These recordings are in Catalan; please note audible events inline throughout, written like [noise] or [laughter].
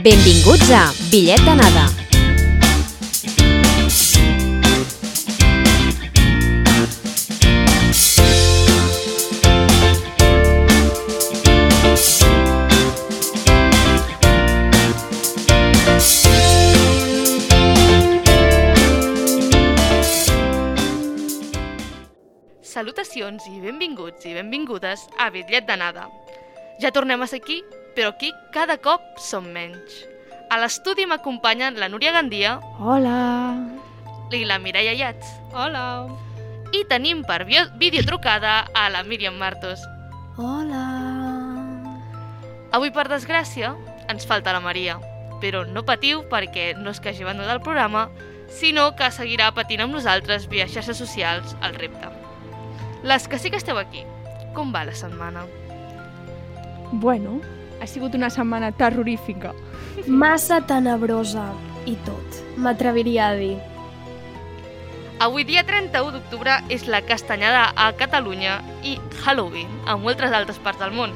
Benvinguts a Bitllet d'anada. Salutacions i benvinguts i benvingudes a Bitllet d'anada. Ja tornem a ser aquí, però aquí cada cop som menys. A l'estudi m'acompanyen la Núria Gandia Hola. i la Mireia Iats. Hola. I tenim per videotrucada a la Míriam Martos. Hola. Avui, per desgràcia, ens falta la Maria. Però no patiu perquè no és que hagi abandonat el programa, sinó que seguirà patint amb nosaltres via xarxes socials el repte. Les que sí que esteu aquí, com va la setmana? Bueno, ha sigut una setmana terrorífica. Massa tenebrosa i tot, m'atreviria a dir. Avui dia 31 d'octubre és la castanyada a Catalunya i Halloween a moltes altres parts del món.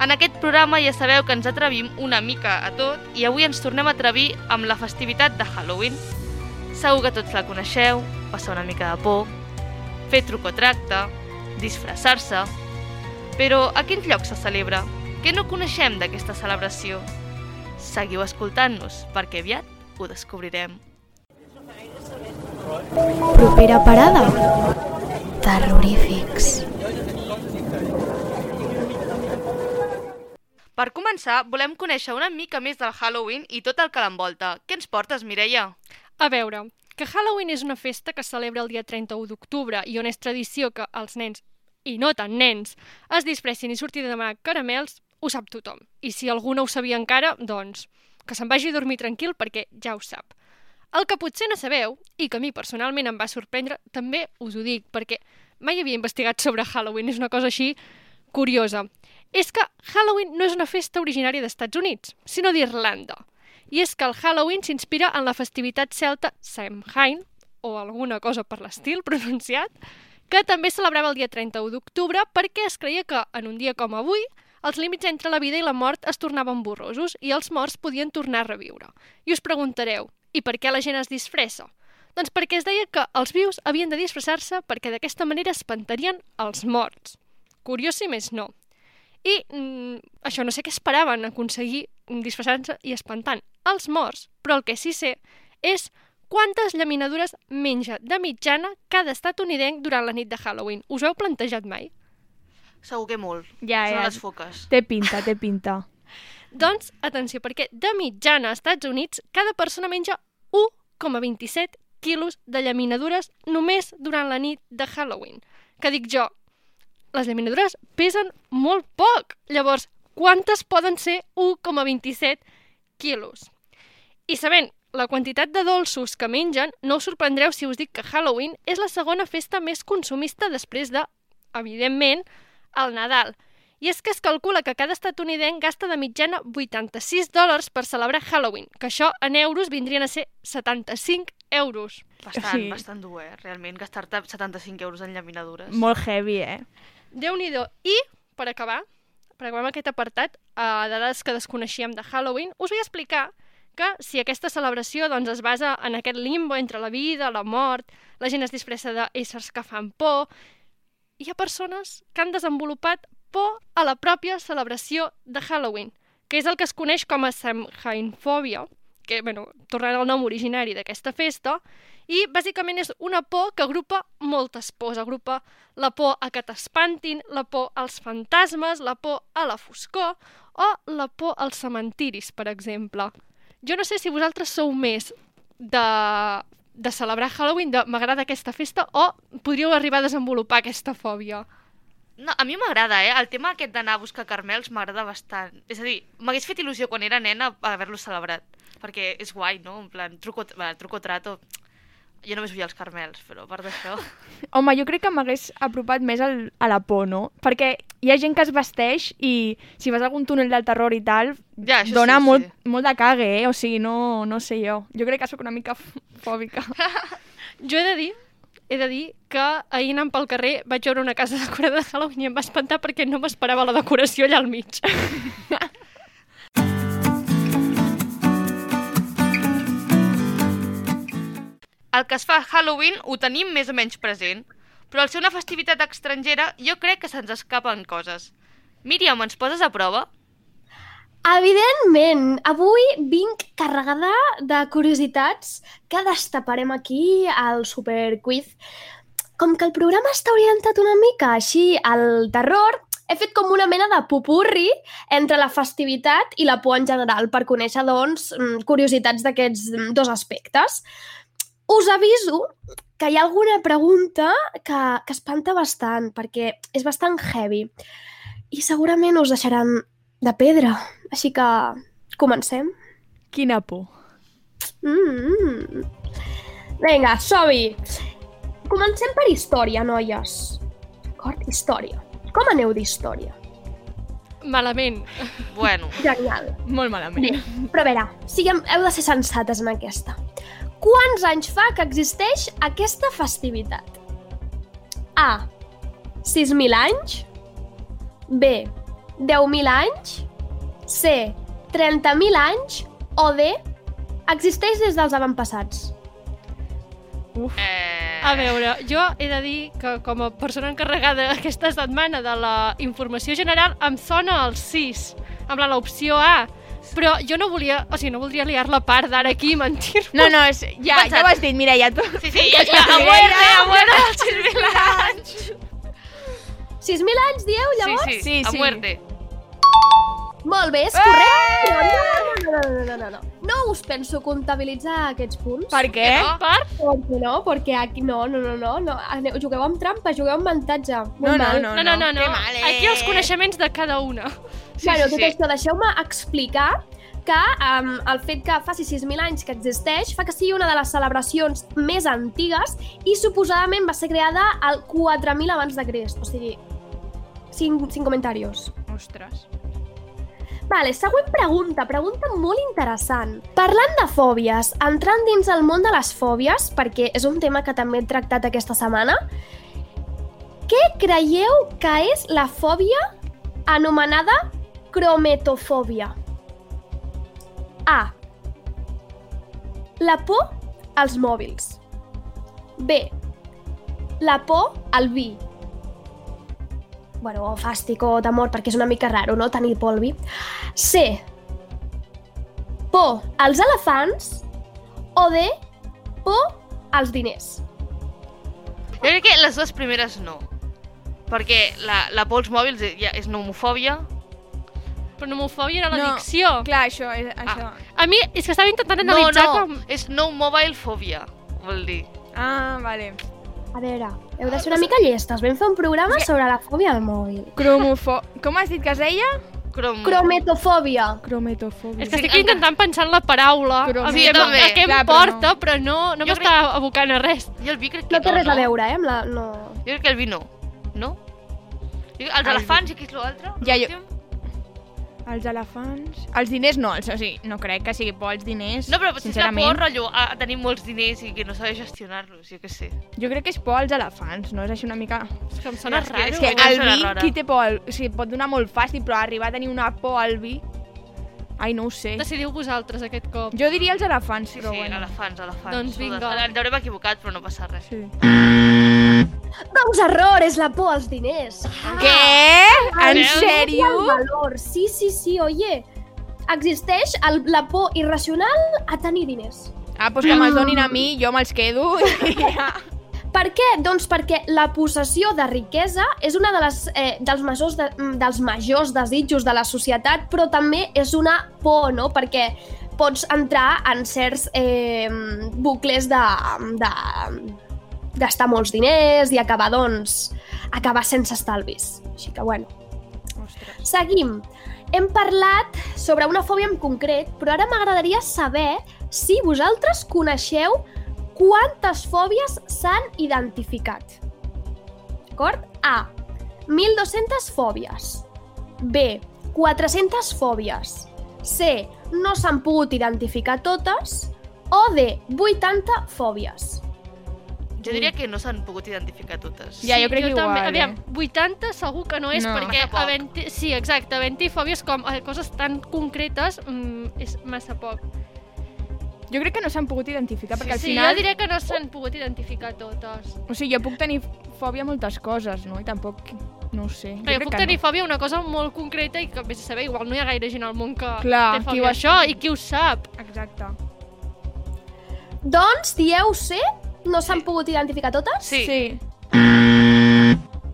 En aquest programa ja sabeu que ens atrevim una mica a tot i avui ens tornem a atrevir amb la festivitat de Halloween. Segur que tots la coneixeu, passar una mica de por, fer truc o tracte, disfressar-se... Però a quins llocs se celebra? Què no coneixem d'aquesta celebració? Seguiu escoltant-nos, perquè aviat ho descobrirem. Propera parada? Terrorífics. Per començar, volem conèixer una mica més del Halloween i tot el que l'envolta. Què ens portes, Mireia? A veure, que Halloween és una festa que es celebra el dia 31 d'octubre i on és tradició que els nens, i no tan nens, es disfressin i surtin de demanar caramels, ho sap tothom. I si algú no ho sabia encara, doncs, que se'n vagi a dormir tranquil perquè ja ho sap. El que potser no sabeu, i que a mi personalment em va sorprendre, també us ho dic, perquè mai havia investigat sobre Halloween, és una cosa així curiosa, és que Halloween no és una festa originària d'Estats Units, sinó d'Irlanda. I és que el Halloween s'inspira en la festivitat celta Samhain, o alguna cosa per l'estil [laughs] pronunciat, que també celebrava el dia 31 d'octubre perquè es creia que, en un dia com avui, els límits entre la vida i la mort es tornaven borrosos i els morts podien tornar a reviure. I us preguntareu, i per què la gent es disfressa? Doncs perquè es deia que els vius havien de disfressar-se perquè d'aquesta manera espantarien els morts. Curiós si més no. I mm, això no sé què esperaven aconseguir disfressant-se i espantant els morts, però el que sí sé és quantes llaminadures menja de mitjana cada estatunidenc durant la nit de Halloween. Us heu plantejat mai? Segur que molt. Ja, Són ja. les foques. Té pinta, té pinta. [laughs] Doncs, atenció, perquè de mitjana als Estats Units cada persona menja 1,27 quilos de llaminadures només durant la nit de Halloween. Que dic jo, les llaminadures pesen molt poc. Llavors, quantes poden ser 1,27 quilos? I sabent la quantitat de dolços que mengen, no us sorprendreu si us dic que Halloween és la segona festa més consumista després de, evidentment, el Nadal. I és que es calcula que cada estatunidenc gasta de mitjana 86 dòlars per celebrar Halloween, que això en euros vindrien a ser 75 euros. Bastant, Sí. bastant dur, eh? Realment, gastar-te 75 euros en llaminadures. Molt heavy, eh? déu nhi I, per acabar, per acabar amb aquest apartat uh, de dades que desconeixíem de Halloween, us vull explicar que si aquesta celebració doncs, es basa en aquest limbo entre la vida, la mort, la gent es disfressa d'éssers que fan por, hi ha persones que han desenvolupat por a la pròpia celebració de Halloween, que és el que es coneix com a Samhainfòbia, que, bueno, tornant al nom originari d'aquesta festa, i bàsicament és una por que agrupa moltes pors. Agrupa la por a que t'espantin, la por als fantasmes, la por a la foscor o la por als cementiris, per exemple. Jo no sé si vosaltres sou més de, de celebrar Halloween, de m'agrada aquesta festa, o podríeu arribar a desenvolupar aquesta fòbia. No, a mi m'agrada, eh? El tema aquest d'anar a buscar carmels m'agrada bastant. És a dir, m'hagués fet il·lusió quan era nena haver-lo celebrat. Perquè és guai, no? En plan, truco, bueno, truco trato... Jo només vull els carmels, però a part d'això... [laughs] Home, jo crec que m'hagués apropat més al, a la por, no? Perquè hi ha gent que es vesteix i si vas a algun túnel del terror i tal, Ja, dona sí, molt, sí. molt de cague, eh? O sigui, no, no sé jo. Jo crec que sóc una mica fòbica. [laughs] Jo he de dir he de dir que ahir anant pel carrer vaig veure una casa decorada de Halloween i em va espantar perquè no m'esperava la decoració allà al mig. [laughs] el que es fa a Halloween ho tenim més o menys present, però al ser una festivitat estrangera jo crec que se'ns escapen coses. Míriam, ens poses a prova? Evidentment, avui vinc carregada de curiositats que destaparem aquí al superquiz. Com que el programa està orientat una mica així al terror, he fet com una mena de pupurri entre la festivitat i la por en general per conèixer, doncs, mm, curiositats d'aquests mm, dos aspectes. Us aviso que hi ha alguna pregunta que, que espanta bastant, perquè és bastant heavy. I segurament us deixaran de pedra. Així que comencem. Quina por. Mm. Vinga, som-hi. Comencem per història, noies. D'acord? Història. Com aneu d'història? Malament. Bueno, Genial. Molt malament. Bé, però a veure, siguem, heu de ser sensates en aquesta. Quants anys fa que existeix aquesta festivitat? A. 6.000 anys. B. 10.000 anys. C. 30.000 anys. O D. Existeix des dels avantpassats. Uf. eh... A veure, jo he de dir que com a persona encarregada aquesta setmana de la informació general em sona el 6, amb la l'opció A. Però jo no volia, o sigui, no voldria liar la part d'ara aquí i mentir No, no, és, ja, pensat. ja ho has dit, Mireia, tu. Sí, sí, ja, ja, a muerte, a muerte, als 6.000 anys. 6.000 anys, dieu, Sí, llavors? sí, Sí, a sí. muerte. Molt bé, és correcte. No, no, no, no, no, no, no. No us penso comptabilitzar aquests punts. Per què? no? Per? Perquè no, perquè aquí no, no, no, no, no. Aneu, jugueu amb trampa, jugueu amb avantatge. No, Molt no, mal. no, No, no, no, no. Que mal, eh? Aquí els coneixements de cada una. Sí, bueno, sí, tot sí. això, deixeu-me explicar que um, el fet que faci 6.000 anys que existeix fa que sigui una de les celebracions més antigues i suposadament va ser creada al 4.000 abans de Crist. O sigui, cinc, cinc comentaris. Ostres. Vale, següent pregunta, pregunta molt interessant. Parlant de fòbies, entrant dins el món de les fòbies, perquè és un tema que també he tractat aquesta setmana, què creieu que és la fòbia anomenada crometofòbia? A. La por als mòbils. B. La por al vi. Bueno, fàstic o d'amor, perquè és una mica raro, no?, tenir por al vi. C. Por als elefants. O D. Por als diners. Jo crec que les dues primeres no. Perquè la, la por als mòbils ja és nomofòbia. Però nomofòbia era No, l'addicció. Clar, això, és, això. A mi és que estava intentant No, analitzar no, com... és no mobile fòbia, vol dir. Ah, vale. A veure, heu de ser una mica llestes. Vam fer un programa sobre la fòbia al mòbil. Cromofo... Com has dit que es deia? Crom... Crometofòbia. Crometofòbia. És que Sí, estic intentant pensar en la paraula, Però a, sí, mi, jo a, també. a què em Clar, però porta, però no, no Jo m'està abocant a res. I el vi crec que No té res no, a veure, eh? Amb la... No. Jo crec que el vi no. No? Jo, els El elefants i què és l'altre? Ja, jo-? Els elefants... Els diners no, els, o sigui, no crec que sigui por als diners, No, però potser és la sincerament. por, rotllo, a, a tenir molts diners i que no saber gestionar-los, jo què sé. Jo crec que és por als elefants, no? És així una mica... És que em sona És que- raro. és És que Una el vi, rara. qui té por? al- O sigui, pot donar molt fàcil, però arribar a tenir una por al vi... Ai, no ho sé. Decidiu vosaltres aquest cop. Jo diria els elefants, Sí, però sí, bueno. elefants, elefants. Doncs vinga. Ens haurem equivocat, però no passa res. Sí. Doncs error, és la por als diners. Ah, Què? En Veus? sèrio? El valor. Sí, sí, sí, oye. Existeix el, la por irracional a tenir diners. Ah, doncs que me'ls donin a mi, jo me'ls quedo i [laughs] ja. Per què? Doncs perquè la possessió de riquesa és una de les, eh, dels, majors de, mm, dels majors desitjos de la societat, però també és una por, no? Perquè pots entrar en certs eh, bucles de, de gastar molts diners i acabar, doncs, acabar sense estalvis. Així que, bueno, Ostres. Seguim. Hem parlat sobre una fòbia en concret, però ara m'agradaria saber si vosaltres coneixeu quantes fòbies s'han identificat. D'acord? A. 1.200 fòbies. B. 400 fòbies. C. No s'han pogut identificar totes. O D. 80 fòbies. Jo diria que no s'han pogut identificar totes. Ja, jo crec que també. igual, Aviam, eh? 80 segur que no és, No. perquè Massa poc. havent sí, exacte, havent-hi fòbies com eh, coses tan concretes mm, és massa poc. Jo crec que no s'han pogut identificar, perquè al sí, final... jo diré que no s'han pogut identificar totes. O sigui, jo puc tenir fòbia a moltes coses, no? I tampoc... No ho sé. Però jo crec puc que tenir no. fòbia a una cosa molt concreta i que, vés a saber, igual no hi ha gaire gent al món que Clar, té fòbia ho a això i qui ho sap. Exacte. Doncs, dieu C, no s'han pogut identificar totes? Sí. Sí.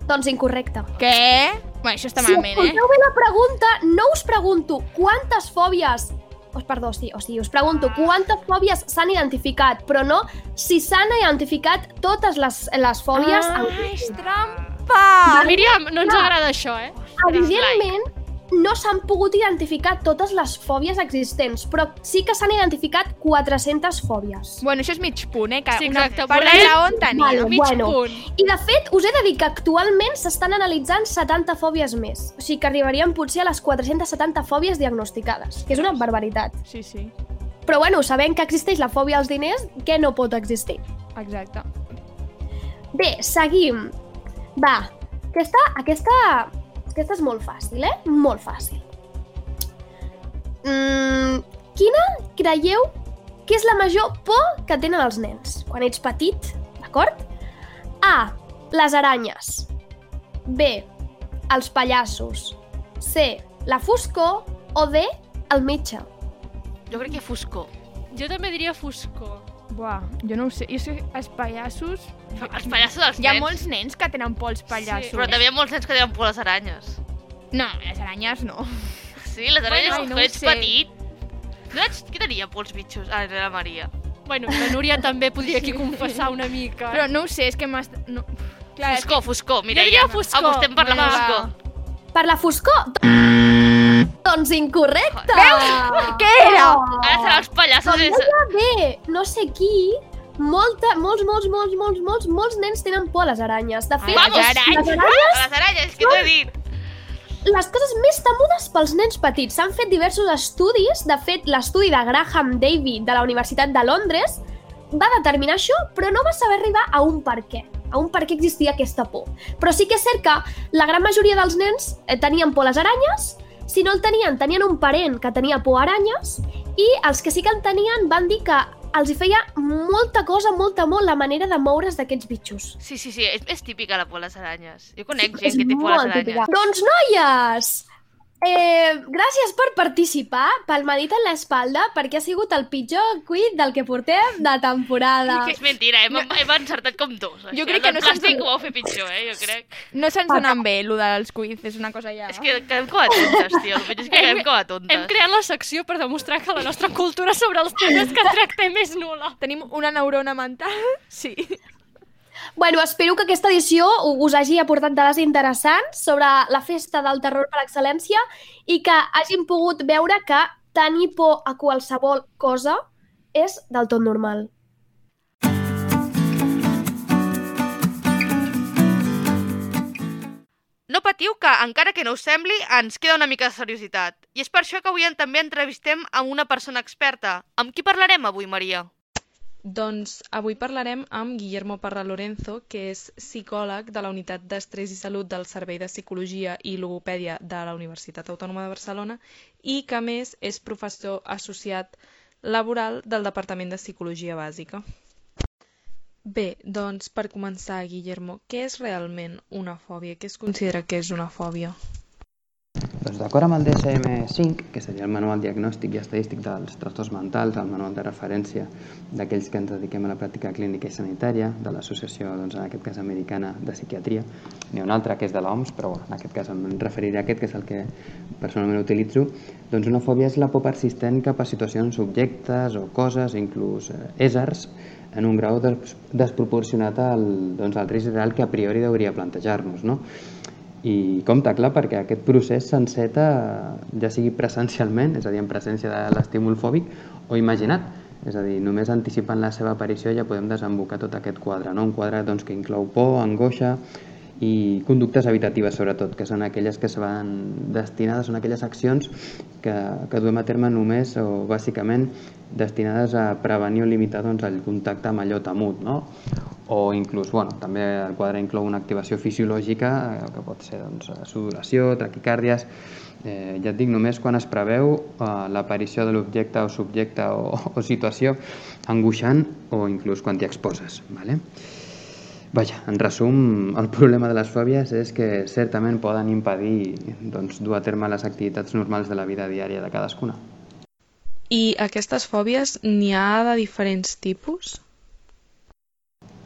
Doncs incorrecte. Què? Bueno, això està Si malament, eh? escolteu bé la pregunta, no us pregunto quantes fòbies... Oh, perdó, sí, o sigui, us pregunto quantes fòbies s'han identificat, però no si s'han identificat totes les, les fòbies. Ah, en- és trampa! Míriam, no ens agrada això, eh? Evidentment, no s'han pogut identificar totes les fòbies existents, però sí que s'han identificat 400 fòbies. Bueno, això és mig punt, eh? Que Sí, exacte, de volem- raó en tenia. Vale. Mig Bueno. punt. I de fet, us he de dir que actualment s'estan analitzant 70 fòbies més. O sigui que arribaríem potser a les 470 fòbies diagnosticades, que és una barbaritat. Sí, sí. Però bueno, sabent que existeix la fòbia als diners, què no pot existir? Exacte. Bé, seguim. Va, aquesta, aquesta, aquesta és molt fàcil, eh? Molt fàcil. Mm, quina creieu que és la major por que tenen els nens quan ets petit, d'acord? A. Les aranyes. B. Els pallassos. C. La foscor. O D. El metge. Jo crec que foscor. Jo també diria foscor. Buah, jo no ho sé. Jo sé, els pallassos... Els pallassos dels Hi ha nens. molts nens que tenen por als pallassos. Però també hi ha molts nens que tenen por a les aranyes. No, les aranyes no. Sí, les aranyes Bueno, no quan ho ets sé. petit. No ets... Qui tenia por als bitxos? Ah, era la Maria. Bueno, la Núria també podria aquí confessar una mica. Però no ho sé, és que m'has... No. Clar, és Foscor, foscor. Mira, diria ja foscor. apostem per la Va, va. foscor. Per la foscor? Doncs incorrecte! que... Què era? Ara serà els pallassos. Com deia bé, no sé qui, molta, molts, molts, molts, molts, molts, molts nens tenen por a les aranyes. De fet, A les aranyes? les aranyes, les aranyes, què t'he dit? les coses més temudes pels nens petits. S'han fet diversos estudis, de fet, l'estudi de Graham Davy de la Universitat de Londres va determinar això, però no va saber arribar a un per què, a un per què existia aquesta por. Però sí que és cert que la gran majoria dels nens eh, tenien por a les aranyes, si no el tenien, tenien un parent que tenia por a aranyes, i els que sí que en tenien van dir que els hi feia molta cosa, molta, molt, la manera de moure's d'aquests bitxos. Sí, sí, sí, és, és típica la por a les aranyes. Jo conec És gent que té por a les molt típica. aranyes. Doncs, noies, eh, gràcies per participar, palmadita en l'espalda, perquè ha sigut el pitjor quiz del que portem de temporada. Que [laughs] és mentira, hem, hem encertat com dos. Jo Això, crec el que no se'ns- plàstic ho vau fer pitjor, eh, jo crec. No se'ns donen bé, allò dels quiz, és una cosa ja... És que quedem com a tontes, tio. El és que quedem com a tontes. Hem creat la secció per demostrar que la nostra cultura sobre els temes que tractem és nula. Tenim una neurona mental? [laughs] Sí. Bueno, espero que aquesta edició us hagi aportat dades interessants sobre la festa del terror per excel·lència i que hagin pogut veure que tenir por a qualsevol cosa és del tot normal. No patiu que, encara que no us sembli, ens queda una mica de seriositat. I és per això que avui també entrevistem a una persona experta. Amb qui parlarem avui, Maria? Doncs avui parlarem amb Guillermo Parra Lorenzo, que és psicòleg de la Unitat d'Estrès i Salut del Servei de Psicologia i Logopèdia de la Universitat Autònoma de Barcelona i que més és professor associat laboral del Departament de Psicologia Bàsica. Bé, doncs per començar, Guillermo, què és realment una fòbia? Què es considera que és una fòbia? Doncs d'acord amb el DSM-5, que seria el Manual Diagnòstic i Estadístic dels Trastorns Mentals, el manual de referència d'aquells que ens dediquem a la pràctica clínica i sanitària, de l'associació, doncs, en aquest cas americana, de psiquiatria, n'hi ha un altre que és de l'OMS, però en aquest cas em referiré a aquest, que és el que personalment utilitzo, doncs una fòbia és la por persistent cap a situacions, objectes o coses, inclús eh, éssers, en un grau des desproporcionat al, doncs, al risc real que a priori hauria plantejar-nos, no? I compte, clar, perquè aquest procés s'enceta ja sigui presencialment, és a dir, en presència de l'estímul fòbic, o imaginat. És a dir, només anticipant la seva aparició ja podem desembocar tot aquest quadre, no? un quadre doncs, que inclou por, angoixa i conductes evitatives, sobretot, que són aquelles que es van destinades, són aquelles accions que, que duem a terme només o bàsicament destinades a prevenir o limitar doncs, el contacte amb allò temut, no? o inclús, bueno, també el quadre inclou una activació fisiològica eh, que pot ser doncs, sudoració, taquicàrdies, eh, ja et dic, només quan es preveu eh, l'aparició de l'objecte o subjecte o, [laughs] o situació angoixant o inclús quan t'hi exposes. ¿vale? Vaja, en resum, el problema de les fòbies és que certament poden impedir doncs, dur a terme les activitats normals de la vida diària de cadascuna. I aquestes fòbies n'hi ha de diferents tipus?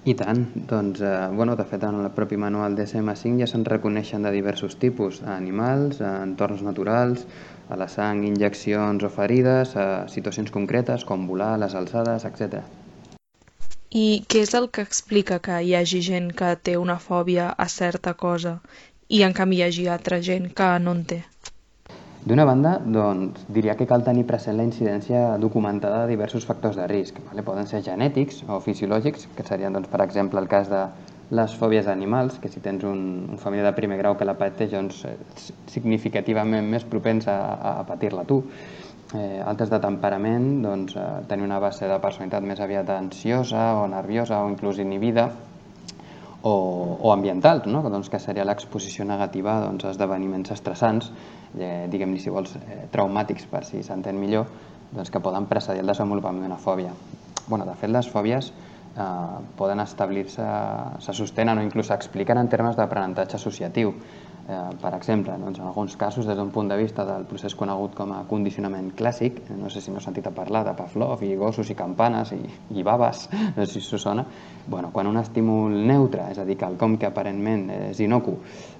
I tant, doncs, eh, bueno, de fet en el propi manual DSM-5 ja se'n reconeixen de diversos tipus, a animals, a entorns naturals, a la sang, injeccions o ferides, a situacions concretes com volar, les alçades, etc. I què és el que explica que hi hagi gent que té una fòbia a certa cosa i en canvi hi hagi altra gent que no en té? D'una banda, doncs, diria que cal tenir present la incidència documentada de diversos factors de risc. Vale? Poden ser genètics o fisiològics, que serien, doncs, per exemple, el cas de les fòbies animals, que si tens un, un família de primer grau que la pateix, doncs, és significativament més propens a, a patir-la tu. Eh, altres de temperament, doncs, eh, tenir una base de personalitat més aviat ansiosa o nerviosa o inclús inhibida, o, o ambientals, no? doncs, que seria l'exposició negativa doncs, a esdeveniments estressants, eh, diguem-li si vols, eh, traumàtics per si s'entén millor, doncs, que poden precedir el desenvolupament d'una fòbia. bueno, de fet, les fòbies eh, poden establir-se, se sostenen o inclús s'expliquen en termes d'aprenentatge associatiu. Eh, per exemple, doncs, en alguns casos, des d'un punt de vista del procés conegut com a condicionament clàssic, no sé si no heu sentit a parlar de Pavlov i gossos i campanes i, i babes, [laughs] no sé si us sona, bueno, quan un estímul neutre, és a dir, quelcom que aparentment és inocu,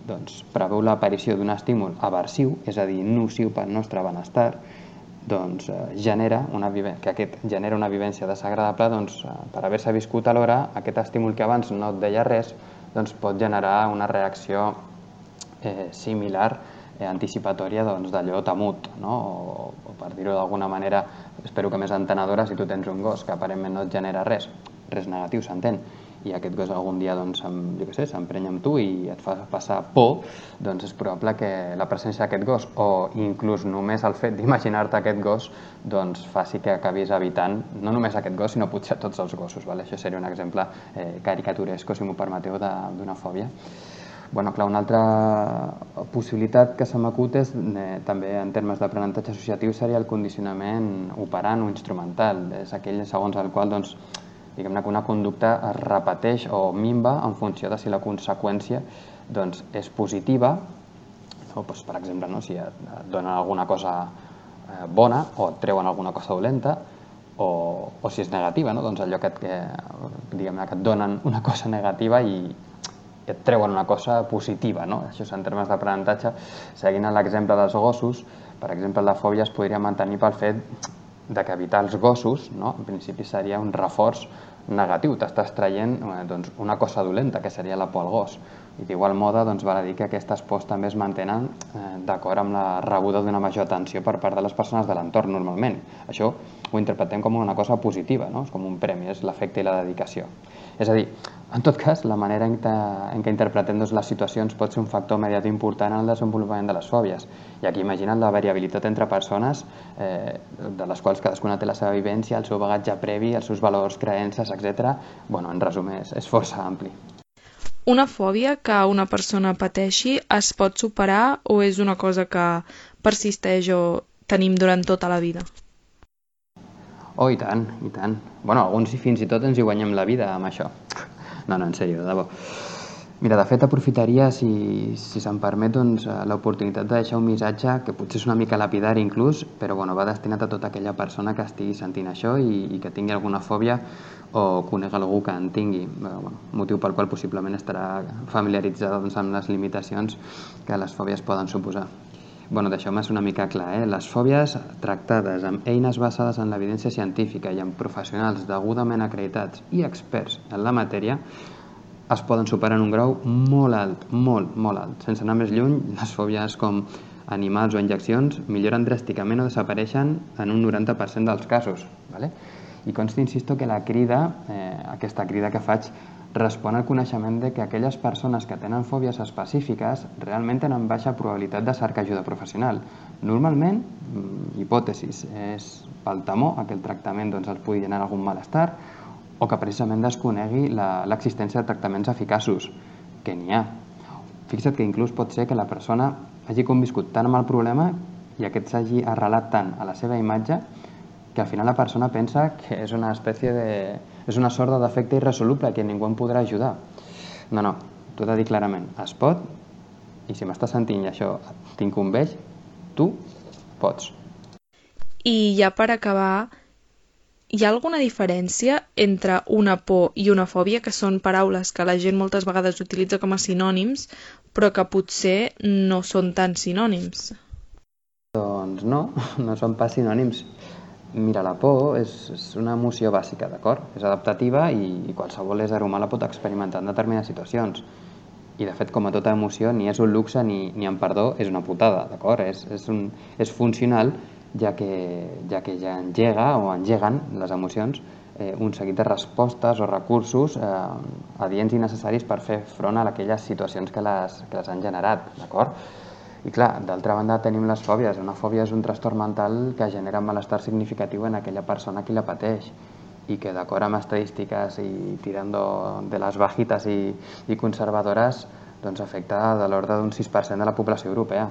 doncs preveu l'aparició d'un estímul aversiu, és a dir, nociu pel nostre benestar, doncs eh, genera una que aquest genera una vivència desagradable doncs, eh, per haver-se viscut alhora aquest estímul que abans no et deia res doncs pot generar una reacció eh, similar eh, anticipatòria doncs, d'allò temut, no? o, o per dir-ho d'alguna manera, espero que més entenedora, si tu tens un gos que aparentment no et genera res, res negatiu, s'entén, i aquest gos algun dia doncs, jo sé, amb tu i et fa passar por, doncs és probable que la presència d'aquest gos o inclús només el fet d'imaginar-te aquest gos doncs faci que acabis evitant no només aquest gos, sinó potser tots els gossos. Vale? Això seria un exemple eh, caricaturesco, si m'ho permeteu, d'una fòbia. Bueno, clar, una altra possibilitat que se m'acut és, eh, també en termes d'aprenentatge associatiu, seria el condicionament operant o instrumental. És aquell segons el qual doncs, diguem que una conducta es repeteix o minva en funció de si la conseqüència doncs, és positiva, o, doncs, per exemple, no, si et, et donen alguna cosa eh, bona o et treuen alguna cosa dolenta, o, o si és negativa, no? doncs allò que et, que, diguem que et donen una cosa negativa i, et treuen una cosa positiva, no? Això és en termes d'aprenentatge. Seguint l'exemple dels gossos, per exemple, la fòbia es podria mantenir pel fet de que evitar els gossos, no? en principi seria un reforç negatiu, t'estàs traient eh, doncs, una cosa dolenta, que seria la por al gos. I d'igual moda doncs, val a dir que aquestes pors també es mantenen eh, d'acord amb la rebuda d'una major atenció per part de les persones de l'entorn normalment. Això ho interpretem com una cosa positiva, no? és com un premi, és l'efecte i la dedicació. És a dir, en tot cas, la manera en, que, en què interpretem doncs, les situacions pot ser un factor mediat important en el desenvolupament de les fòbies. I aquí imagina't la variabilitat entre persones, eh, de les quals cadascuna té la seva vivència, el seu bagatge previ, els seus valors, creences, etc. Bueno, en resum, és, és força ampli. Una fòbia que una persona pateixi es pot superar o és una cosa que persisteix o tenim durant tota la vida? Oh, i tant, i tant. Bueno, alguns fins i tot ens hi guanyem la vida amb això. No, no, en sèrio, de debò. Mira, de fet, aprofitaria, si, si se'm permet, doncs, eh, l'oportunitat de deixar un missatge que potser és una mica lapidari inclús, però bueno, va destinat a tota aquella persona que estigui sentint això i, i que tingui alguna fòbia o conega algú que en tingui, bueno, motiu pel qual possiblement estarà familiaritzada doncs, amb les limitacions que les fòbies poden suposar. Bueno, deixeu-me ser una mica clar, eh? les fòbies tractades amb eines basades en l'evidència científica i amb professionals degudament acreditats i experts en la matèria es poden superar en un grau molt alt, molt, molt alt. Sense anar més lluny, les fòbies com animals o injeccions milloren dràsticament o desapareixen en un 90% dels casos. ¿vale? I consta, insisto, que la crida, eh, aquesta crida que faig, respon al coneixement de que aquelles persones que tenen fòbies específiques realment tenen baixa probabilitat de cercar ajuda professional. Normalment, mm, hipòtesis, és pel temor a que el tractament doncs, els pugui generar algun malestar o que precisament desconegui l'existència de tractaments eficaços, que n'hi ha. Fixa't que inclús pot ser que la persona hagi conviscut tant amb el problema i aquest s'hagi arrelat tant a la seva imatge que al final la persona pensa que és una espècie de... és una sort de defecte irresoluble que ningú em podrà ajudar. No, no, t'ho he de dir clarament, es pot i si m'estàs sentint i això t'incumbeix, tu pots. I ja per acabar, hi ha alguna diferència entre una por i una fòbia, que són paraules que la gent moltes vegades utilitza com a sinònims, però que potser no són tan sinònims? Doncs no, [laughs] no són pas sinònims. Mira, la por és, és una emoció bàsica, d'acord? És adaptativa i, i qualsevol ésser humà la pot experimentar en determinades situacions. I, de fet, com a tota emoció, ni és un luxe ni, ni en perdó és una putada, d'acord? És, és, un, és funcional, ja que, ja que ja engega o engeguen les emocions eh, un seguit de respostes o recursos eh, adients i necessaris per fer front a aquelles situacions que les, que les han generat, d'acord? I clar, d'altra banda tenim les fòbies. Una fòbia és un trastorn mental que genera malestar significatiu en aquella persona qui la pateix i que d'acord amb estadístiques i tirant de les bajites i, i conservadores doncs afecta de l'ordre d'un 6% de la població europea.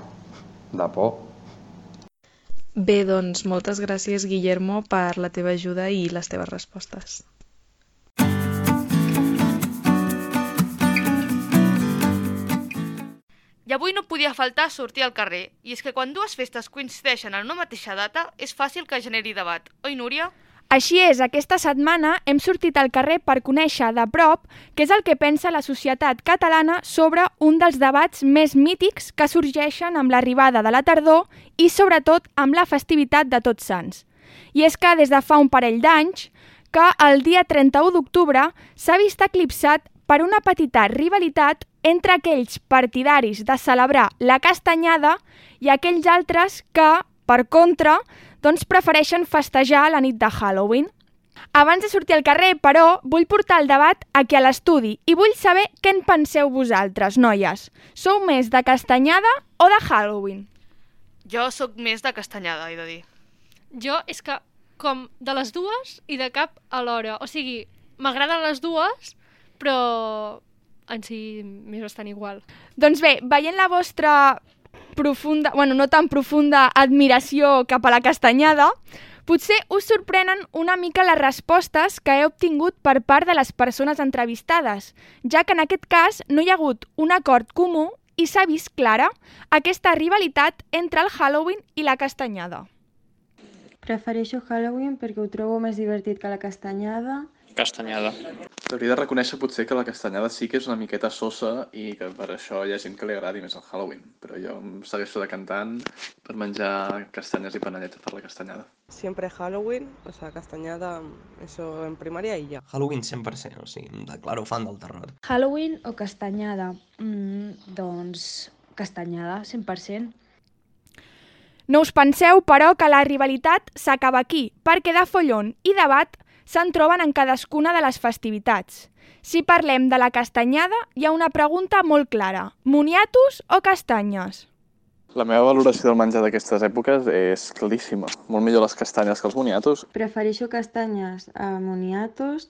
De por. Bé, doncs moltes gràcies, Guillermo, per la teva ajuda i les teves respostes. I avui no podia faltar sortir al carrer, i és que quan dues festes coincideixen en una mateixa data és fàcil que generi debat, oi Núria? Així és, aquesta setmana hem sortit al carrer per conèixer de prop què és el que pensa la societat catalana sobre un dels debats més mítics que sorgeixen amb l'arribada de la tardor i sobretot amb la festivitat de Tots Sants. I és que des de fa un parell d'anys que el dia 31 d'octubre s'ha vist eclipsat per una petita rivalitat entre aquells partidaris de celebrar la castanyada i aquells altres que, per contra, doncs prefereixen festejar la nit de Halloween. Abans de sortir al carrer, però, vull portar el debat aquí a l'estudi i vull saber què en penseu vosaltres, noies. Sou més de castanyada o de Halloween? Jo sóc més de castanyada, he de dir. Jo és que com de les dues i de cap alhora. O sigui, m'agraden les dues, però en si m'és bastant igual. Doncs bé, veient la vostra profunda, bueno, no tan profunda admiració cap a la castanyada, potser us sorprenen una mica les respostes que he obtingut per part de les persones entrevistades, ja que en aquest cas no hi ha hagut un acord comú i s'ha vist clara aquesta rivalitat entre el Halloween i la castanyada. Prefereixo Halloween perquè ho trobo més divertit que la castanyada. Castanyada. T'hauria de reconèixer potser que la castanyada sí que és una miqueta sosa i que per això hi ha gent que li agradi més el Halloween. Però jo em segueixo decantant per menjar castanyes i panellets per la castanyada. Siempre Halloween, o sea, castañada, eso en primaria y ya. Halloween 100%, o sigui, em declaro fan del terror. Halloween o castanyada? Mm, doncs castanyada, 100%. No us penseu, però, que la rivalitat s'acaba aquí, perquè de follon i debat se'n troben en cadascuna de les festivitats. Si parlem de la castanyada, hi ha una pregunta molt clara. Moniatos o castanyes? La meva valoració del menjar d'aquestes èpoques és claríssima. Molt millor les castanyes que els boniatos. Prefereixo castanyes a moniatos.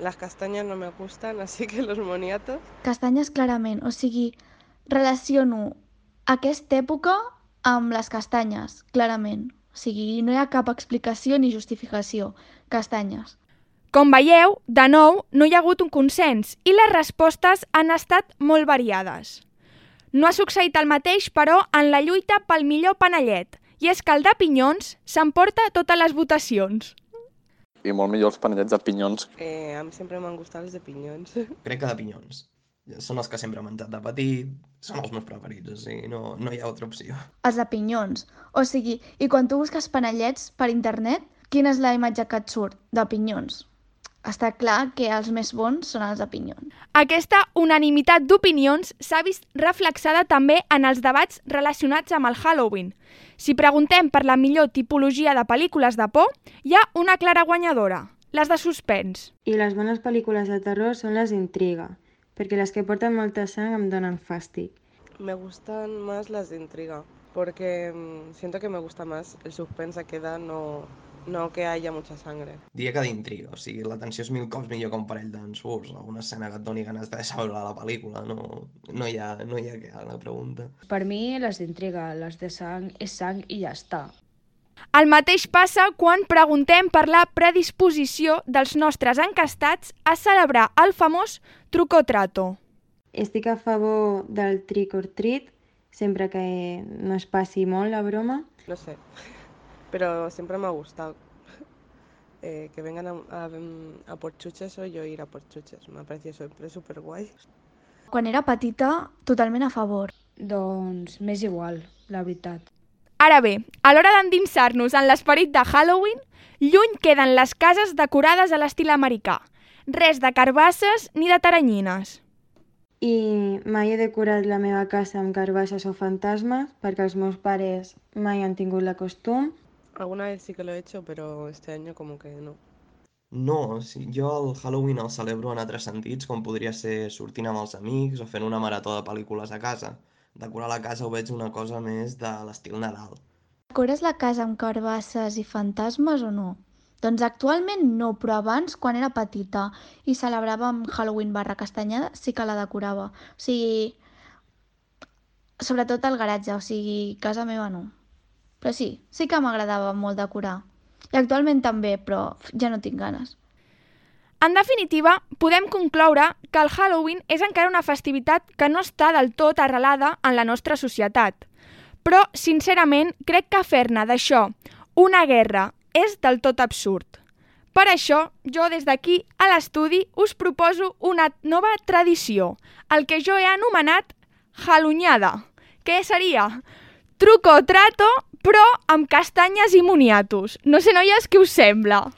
Las castañas no me gustan, así que los moniatos. Castanyes clarament, o sigui, relaciono aquesta època amb les castanyes, clarament. O sigui, no hi ha cap explicació ni justificació. Castanyes. Com veieu, de nou, no hi ha hagut un consens i les respostes han estat molt variades. No ha succeït el mateix, però, en la lluita pel millor panellet, i és que el de pinyons s'emporta totes les votacions. I molt millor els panellets de pinyons. Eh, a mi sempre m'han gustat els de pinyons. Crec que de pinyons. Són els que sempre he menjat de petit, són els meus preferits, o sigui, no, no hi ha altra opció. Els de pinyons. O sigui, i quan tu busques panellets per internet, quina és la imatge que et surt? De pinyons. Està clar que els més bons són els de pinyons. Aquesta unanimitat d'opinions s'ha vist reflexada també en els debats relacionats amb el Halloween. Si preguntem per la millor tipologia de pel·lícules de por, hi ha una clara guanyadora, les de suspens. I les bones pel·lícules de terror són les d'intriga, perquè les que porten molta sang em donen fàstic. Me gustan más las de intriga, porque mm, siento que me gusta más el suspense que da, no, no que haya mucha sangre. Diria que d'intriga, o sigui, l'atenció és mil cops millor que un parell d'ensurs, alguna escena que et doni ganes de saber la pel·lícula, no, no hi ha, no hi ha que la pregunta. Per mi, les d'intriga, les de sang és sang i ja està. El mateix passa quan preguntem per la predisposició dels nostres encastats a celebrar el famós truco trato. Estic a favor del trick or treat, sempre que no es passi molt la broma. No sé, pero siempre me ha gustado. Eh, que vengan a, a, a por chuches o yo ir a por chuches. Me ha parecido siempre súper guay. Quan era petita, totalment a favor. Doncs m'és igual, la veritat. Ara bé, a l'hora d'endinsar-nos en l'esperit de Halloween, lluny queden les cases decorades a l'estil americà. Res de carbasses ni de taranyines. I mai he decorat la meva casa amb carbasses o fantasmes perquè els meus pares mai han tingut la costum. Alguna vez sí que lo he hecho, pero este año como que no. No, sí, jo el Halloween el celebro en altres sentits, com podria ser sortint amb els amics o fent una marató de pel·lícules a casa. Decorar la casa ho veig una cosa més de l'estil Nadal. Decores la casa amb carbasses i fantasmes o no? Doncs actualment no, però abans, quan era petita i celebràvem Halloween barra castanyada, sí que la decorava. O sigui, sobretot al garatge, o sigui, casa meva no. Però sí, sí que m'agradava molt decorar. I actualment també, però ja no tinc ganes. En definitiva, podem concloure que el Halloween és encara una festivitat que no està del tot arrelada en la nostra societat. Però, sincerament, crec que fer-ne d'això una guerra és del tot absurd. Per això, jo des d'aquí a l'estudi us proposo una nova tradició, el que jo he anomenat Hallunyada, que seria truco trato, però amb castanyes i moniatos. No sé, noies, què us sembla?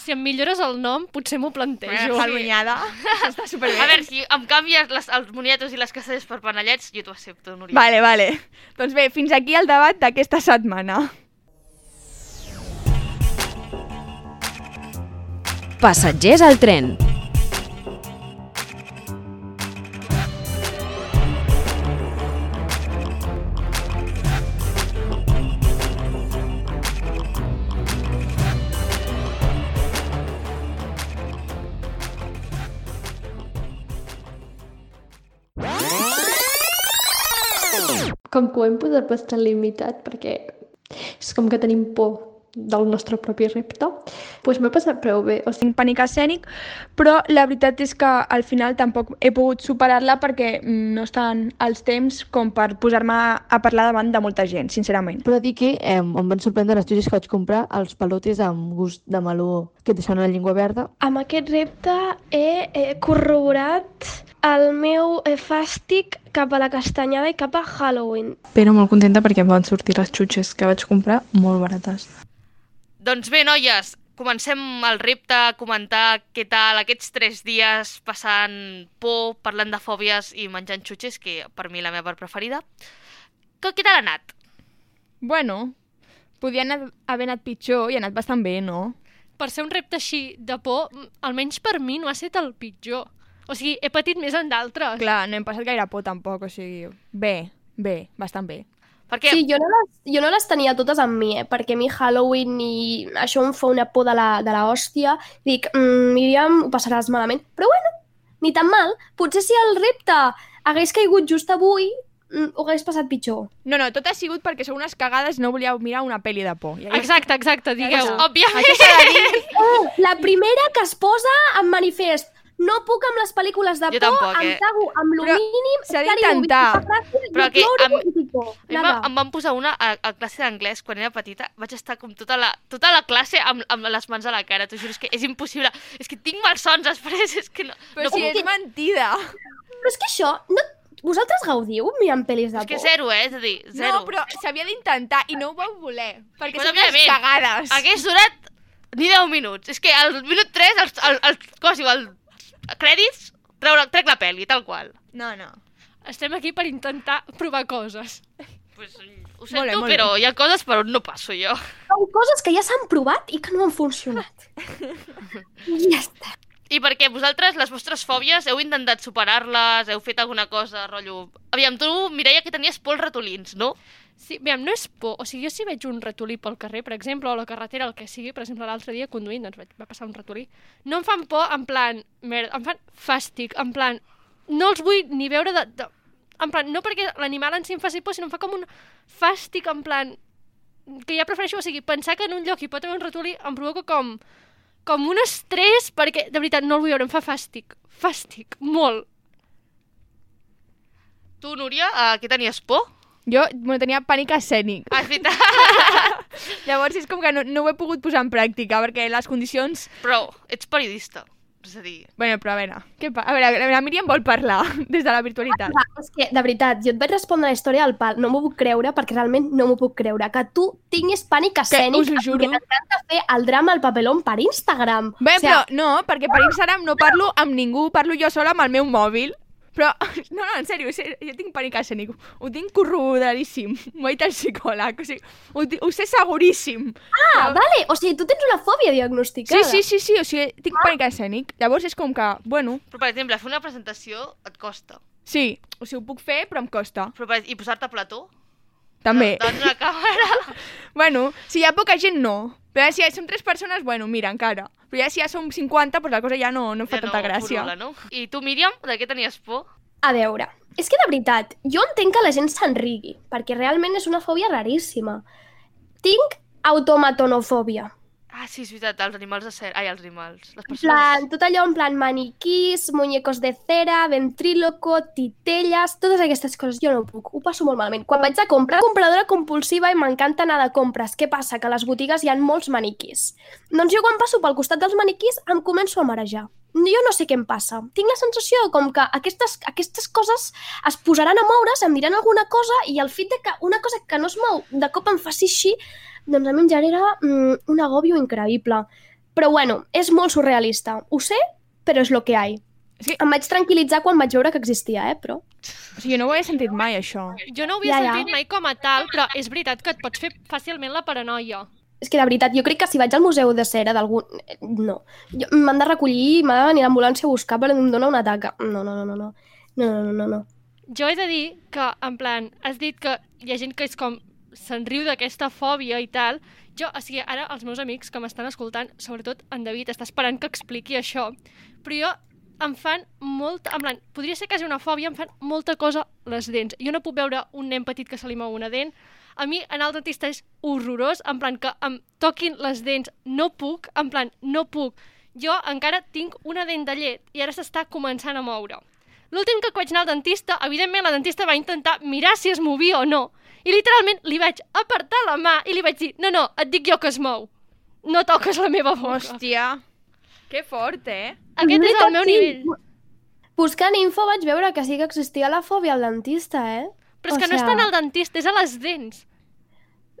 Si em millores el nom, potser m'ho plantejo. Bueno, Hallunyada. [laughs] Està superbé. A veure, si em canvies les, els moniatos i les castanyes per panellets, jo t'ho accepto, Núria. Vale, vale. Doncs bé, fins aquí el debat d'aquesta setmana. Passatgers al tren. Com que ho hem posat bastant limitat perquè és com que tenim por del nostre propi repte, doncs m'he passat prou bé. O sigui, Tinc pànic escènic, però la veritat és que al final tampoc he pogut superar-la perquè no estan els temps com per posar-me a parlar davant de molta gent, sincerament. Però dir que eh, em van sorprendre les xutxes que vaig comprar, els pelotes amb gust de meló que et deixen la llengua verda. Amb aquest repte he, he corroborat el meu fàstic cap a la castanyada i cap a Halloween. Però molt contenta perquè em van sortir les xutxes que vaig comprar molt barates. Doncs bé, noies, comencem el repte a comentar què tal aquests tres dies passant por, parlant de fòbies i menjant xutxes, que per mi la meva part preferida. Que, què tal ha anat? Bueno, podia anar, haver anat pitjor i ha anat bastant bé, no? Per ser un repte així de por, almenys per mi no ha estat el pitjor. O sigui, he patit més en d'altres. Clar, no hem passat gaire por tampoc, o sigui... Bé, bé, bastant bé. Perquè... Sí, jo no, les, jo no les tenia totes amb mi, eh? perquè a mi Halloween i això em fa una por de la, de la hòstia. Dic, mm, Míriam, ho passaràs malament. Però bueno, ni tan mal. Potser si el repte hagués caigut just avui, mm, ho hagués passat pitjor. No, no, tot ha sigut perquè sou unes cagades no volíeu mirar una pel·li de por. Ja, Exacte, exacte, digueu. Òbviament. De dir. Oh, la primera que es posa en manifest. No puc amb les pel·lícules de Jo por, tampoc, em eh? cago amb lo Però mínim. s'ha d'intentar. Però que por. A mi Nada. em van posar una a, a classe d'anglès quan era petita. Vaig estar com tota la, tota la classe amb, amb les mans a la cara. T'ho juro, és que és impossible. És que tinc malsons després, és que no... Però no si és mentida. Però és que això, no... vosaltres gaudiu mirant pel·lis de És que por? zero, eh? És a dir, zero. No, però s'havia d'intentar i no ho vau voler. Perquè Pues, sou unes cagades. Hagués durat ni 10 minuts. És que al minut 3, el, el, el, com es diu, el crèdits, treure, trec la pel·li, tal qual. No, no. Estem aquí per intentar provar coses. Pues, ho Molt sento, bé, molt però bé. hi ha coses per on no passo jo. Són coses que ja s'han provat i que no han funcionat. I [laughs] ja està. I perquè vosaltres, les vostres fòbies, heu intentat superar-les, heu fet alguna cosa, rotllo... Aviam, tu, Mireia, que tenies por als ratolins, no? Sí, aviam, no és por. O sigui, jo si veig un ratolí pel carrer, per exemple, o a la carretera, el que sigui, per exemple, l'altre dia conduint, doncs vaig, va passar un ratolí, no em fan por en plan, merda, em fan fàstic, en plan, no els vull ni veure de... de en plan, no perquè l'animal en si em faci por, sinó em fa com un fàstic, en plan, que ja prefereixo, o sigui, pensar que en un lloc hi pot haver un ratolí em provoca com, com un estrès, perquè, de veritat, no el vull veure, em fa fàstic. Fàstic, molt. Tu, Núria, a què tenies por? Jo bueno, tenia pànic escènic. Ah, és veritat. [laughs] Llavors és com que no, no ho he pogut posar en pràctica, perquè les condicions... Però ets periodista. És a dir... Bueno, però a veure, què pa... a veure, la Míriam vol parlar [laughs] des de la virtualitat. Ah, és que, de veritat, jo et vaig respondre la història del pal. No m'ho puc creure, perquè realment no m'ho puc creure. Que tu tinguis pànic escènic, us ho juro. que t'encanta fer el drama al papelón per Instagram. Bé, O sigui, però no, perquè per Instagram no parlo amb ningú, parlo jo sola amb el meu mòbil. Però, [laughs] no, no, en sèrio, sé- jo tinc pànic escènic. Ho tinc corroboradíssim. M'ho ha dit el psicòleg. O sigui, ho, ho sé seguríssim. Ah, vale. O sigui, tu tens una fòbia diagnosticada. Sí, sí, sí, sí, o sigui, tinc pànic escènic. Llavors és com que, bueno, Però, per exemple, fer una presentació et costa. sí, o sigui, ho puc fer, però em costa. Però, per... I posar-te a plató? També. Davant d'una càmera? bueno, si hi ha poca gent, no. Però si som tres persones, bueno, mira, encara. Però ja si ja som 50, doncs la cosa ja no, no em fa Ja tanta no, gràcia. furula, no? I tu, Míriam, de què tenies por? A veure, és que de veritat, jo entenc que la gent s'enrigui, perquè realment és una fòbia raríssima. Tinc automatonofòbia. Ah, sí, és veritat, els animals de cer... Ai, els animals. Les persones... plan, tot allò en plan maniquís, muñecos de cera, ventríloco, titelles, totes aquestes coses jo no puc, ho passo molt malament. Quan vaig a comprar, compradora compulsiva i m'encanta anar de compres. Què passa? Que a les botigues hi ha molts maniquís. Doncs jo quan passo pel costat dels maniquís em començo a marejar. Jo no sé què em passa. Tinc la sensació com que aquestes, aquestes coses es posaran a moure's, em diran alguna cosa i el fet de que una cosa que no es mou de cop em faci així, doncs a mi em genera mm, un agòbio increïble. Però bueno, és molt surrealista. Ho sé, però és lo que hi Sí. Em vaig tranquil·litzar quan vaig veure que existia, eh, però... O sigui, no ho he sentit mai, això. Jo no ho havia Ja, ja. sentit mai com a tal, però és veritat que et pots fer fàcilment la paranoia. És que de veritat, jo crec que si vaig al museu de cera d'algun... eh, No. Jo- M'han de recollir, m'ha de venir l'ambulància a buscar perquè em dóna un atac. No, no, no, no, no. No, no, no, no, no. Jo he de dir que, en plan, has dit que hi ha gent que és com se'n riu d'aquesta fòbia i tal. Jo, o sigui, ara els meus amics que m'estan escoltant, sobretot en David, està esperant que expliqui això, però jo em fan molt... En plan, podria ser quasi una fòbia, em fan molta cosa les dents. Jo no puc veure un nen petit que se li mou una dent. A mi anar al dentista és horrorós, en plan que em toquin les dents, no puc, en plan, no puc. Jo encara tinc una dent de llet i ara s'està començant a moure. L'últim que vaig anar al dentista, evidentment la dentista va intentar mirar si es movia o no. I literalment li vaig apartar la mà i li vaig dir, no, no, et dic jo que es mou. No toques la meva boca. Hòstia, que fort, eh? Aquest és el meu nivell. Buscant info vaig veure que sí que existia la fòbia al dentista, eh? Però és que no és tant al dentista, és a les dents.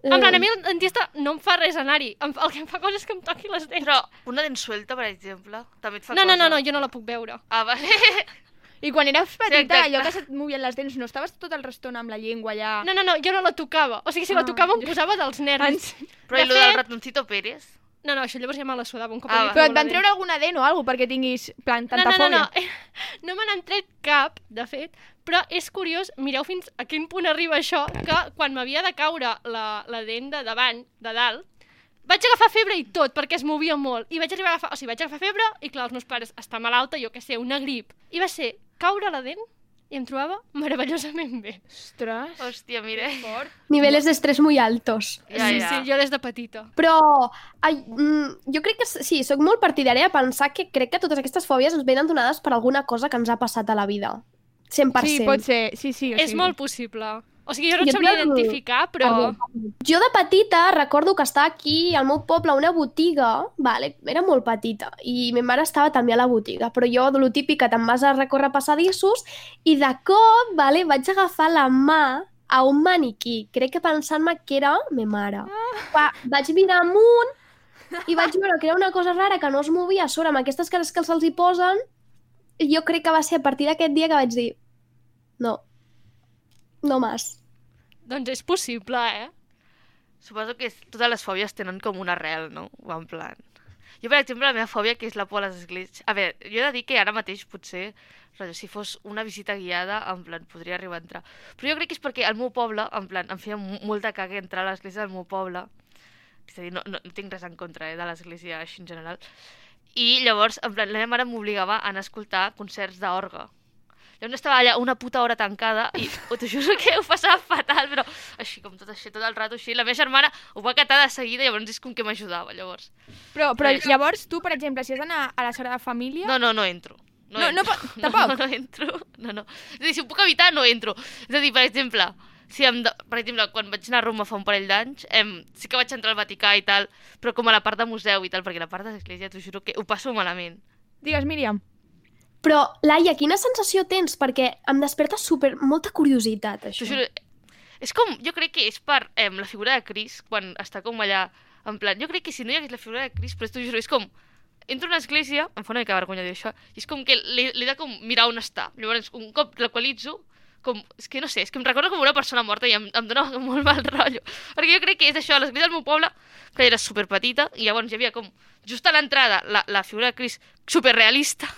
En plan, a mi el dentista no em fa res anar-hi. El que em fa cosa és que em toqui les dents. Però una dent suelta, per exemple, també et fa No, no, cosa. no, no, jo no la puc veure. Ah, vale. [laughs] I quan eres petita, exacte. allò que se't movien les dents, no estaves tota l'estona amb la llengua allà... No, no, no, jo no la tocava. O sigui, si la Ah, tocava em posava dels nervis. Però i De del fet- ratoncito Pérez? No, no, això llavors ja me la sudava un cop Ah, Però et van la treure alguna dent o alguna perquè tinguis, plan, No, tanta no, no, fòbia? no. No me n'han tret cap, de fet, però és curiós, mireu fins a quin punt arriba això, que quan m'havia de caure la, la dent de davant, de dalt, vaig agafar febre i tot, perquè es movia molt. I vaig arribar a agafar, o sigui, vaig agafar febre, i clar, els meus pares està malalta, jo que sé, una grip. I va ser caure la dent i em trobava meravellosament bé. Ostres. Hòstia, mira. Niveles d'estrès muy altos. Ja, sí, ja. sí, jo des de petita. Però ai, mm, jo crec que sí, sóc molt partidària de pensar que crec que totes aquestes fòbies ens venen donades per alguna cosa que ens ha passat a la vida. 100%. Sí, pot ser, sí, sí. O És sigui. molt possible. O sigui, jo no et sabria identificar, però... Jo de petita recordo que estava aquí al meu poble a una botiga, vale, era molt petita, i ma mare estava també a la botiga, però jo, de lo típic que te'n vas a recórrer passadissos, i de cop, vale, vaig agafar la mà a un maniquí, crec que pensant-me que era ma mare. Va, vaig mirar amunt i vaig veure que era una cosa rara que no es movia a sobre amb aquestes cares que se'ls hi posen, i jo crec que va ser a partir d'aquest dia que vaig dir no, no más. Doncs és possible, eh? Suposo que totes les fòbies tenen com una arrel, no? O en plan... Jo, per exemple, la meva fòbia, que és la por a les esglésies... A veure, jo he de dir que ara mateix, potser, rotllo, si fos una visita guiada, en plan, podria arribar a entrar. Però jo crec que és perquè al meu poble, en plan, em feia mo- molta caga entrar a l'església del meu poble. És a dir, no, no, no tinc res en contra eh, de l'església així en general. I llavors, en plan, la meva mare m'obligava a anar a escoltar concerts d'orga. Llavors estava allà una puta hora tancada i [laughs] t'ho juro que ho passava fatal, però així com tot així, tot el rato així. La meva germana ho va catar de seguida i llavors és com que m'ajudava, llavors. Però, però Res. llavors tu, per exemple, si has d'anar a la Sagrada Família... No, no, no entro. No, no, entro. po- [laughs] tampoc? No, no entro. No, no. És a dir, si ho puc evitar, no entro. És a dir, per exemple, si em de... per exemple, quan vaig anar a Roma fa un parell d'anys, em... sí que vaig entrar al Vaticà i tal, però com a la part de museu i tal, perquè la part de l'església, t'ho juro que ho passo malament. Digues, Míriam. Però, Laia, quina sensació tens? Perquè em desperta super, molta curiositat, això. T'ho juro, és com, jo crec que és per em, la figura de Cris, quan està com allà, en plan, jo crec que si no hi hagués la figura de Cris, però t'ho juro, és com, entro a una església, em fa una mica vergonya dir això, i és com que l'he de com mirar on està. Llavors, un cop l'equalitzo, com, és que no sé, és que em recordo com una persona morta i em, em dona [laughs] molt mal rotllo. Perquè jo crec que és això, a l'església del meu poble, que era superpetita, i llavors hi havia com, just a l'entrada, la, la figura de Cris superrealista,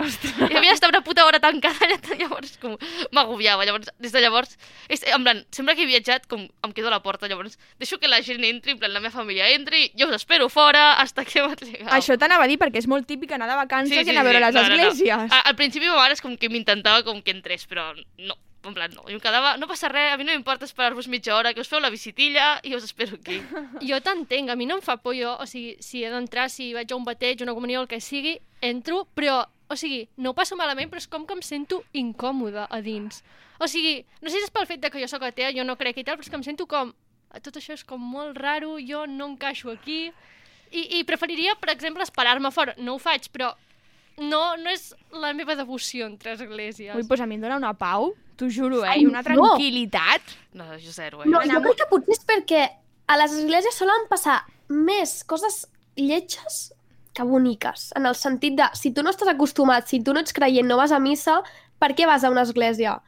i havia d'estar una puta hora tancada allà, llavors com m'agobiava. Llavors, des de llavors, és, en plan, sempre que he viatjat, com em quedo a la porta, llavors deixo que la gent entri, en plan, la meva família entri, jo us espero fora hasta que m'atllegau. Això t'anava a dir perquè és molt típic anar de vacances i anar a veure les no, no, no. esglésies. A- Al principi ma mare és com que m'intentava com que entrés, però no, en plan, no. I em quedava, no passa res, a mi no m'importa esperar-vos mitja hora, que us feu la visitilla i us espero aquí. [laughs] Jo t'entenc, a mi no em fa por jo, o sigui, si he d'entrar, si vaig a un bateig, una comunió, el que sigui, entro, però, o sigui, no ho passo malament, però és com que em sento incòmoda a dins. O sigui, no sé si és pel fet de que jo sóc atea, jo no crec i tal, però és que em sento com... Tot això és com molt raro, jo no encaixo aquí... I, i preferiria, per exemple, esperar-me fora. No ho faig, però no, no és la meva devoció entre esglésies. Ui, doncs a mi em dóna una pau, t'ho juro, eh? Ai, I una no. tranquil·litat. No, jo zero, eh? No, jo crec que potser és perquè a les esglésies solen passar més coses lletges que boniques, en el sentit de, si tu no estàs acostumat, si tu no ets creient, no vas a missa, per què vas a una església?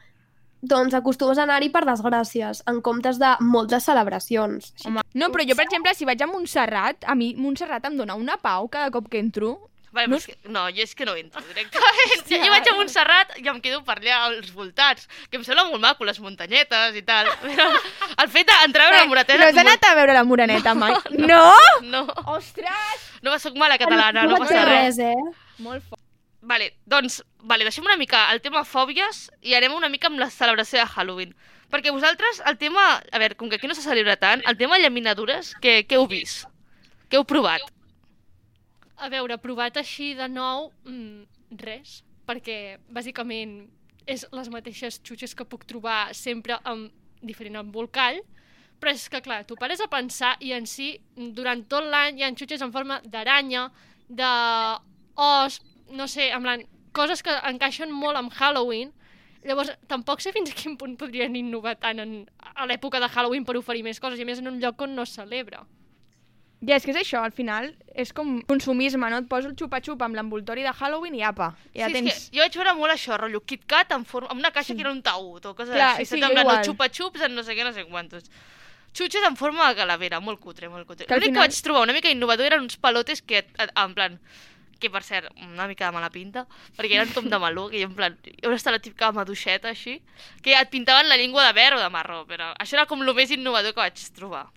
Doncs acostumes a anar-hi per desgràcies, en comptes de moltes celebracions. Home, no, però jo, per exemple, si vaig a Montserrat, a mi Montserrat em dona una pau cada cop que entro. Vale, No no, és que, no, jo és que no entro directament. [laughs] jo vaig a Montserrat i em quedo per allà als voltats, que em sembla molt maco, les muntanyetes i tal. [laughs] Però el fet d'entrar a veure la Moratena... No has anat a veure la Moreneta mai? No? No. Ostres! No soc mala catalana, no, vaig passa res. res, eh? Molt fort. Vale, doncs, vale, deixem una mica el tema fòbies i anem una mica amb la celebració de Halloween. Perquè vosaltres, el tema... A veure, com que aquí no se celebra tant, el tema llaminadures, què, què heu vist? Què heu provat? A veure, provat així de nou, mm, res, perquè bàsicament és les mateixes xutxes que puc trobar sempre amb diferent embolcall, però és que, clar, tu pares a pensar i en si, durant tot l'any hi ha xutxes en forma d'aranya, d'os, no sé, en plan, coses que encaixen molt amb Halloween, Llavors, tampoc sé fins a quin punt podrien innovar tant en, a l'època de Halloween per oferir més coses, i a més en un lloc on no es celebra. Ja, és que és això, al final és com consumisme, no? Et poso el xupa-xupa amb l'envoltori de Halloween i apa, ja sí, tens... és que jo vaig veure molt això, rotllo KitKat en forma, amb una caixa sí. que era un taüt o coses Clar, així, sí, saps? en plan, igual. o xupa-xups en no sé què, no sé quantos. Xutxes en forma de calavera, molt cutre, molt cutre. L'únic final- que vaig trobar una mica innovador eren uns palotes que, eh, en plan, que per cert, una mica de mala pinta, perquè eren com de meló, que jo en plan, on està la típica maduixeta així, que et pintaven la llengua de verd o de marró, però això era com el més innovador que vaig trobar.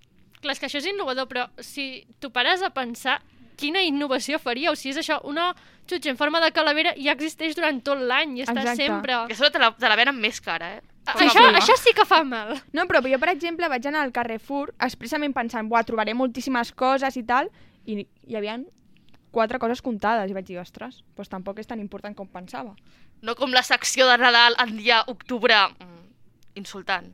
Clar, és que això és innovador, però si tu pares a pensar quina innovació faríeu, si és això, una xutxa en forma de calavera ja existeix durant tot l'any i està Exacte. sempre... Que sobre te la, te la venen més cara, eh? Això, això sí que fa mal. No, però jo, per exemple, vaig anar al Carrefour expressament pensant, buah, trobaré moltíssimes coses i tal, i hi havia quatre coses comptades, i vaig dir, ostres, doncs tampoc és tan important com pensava. No com la secció de Nadal en dia octubre mm, insultant.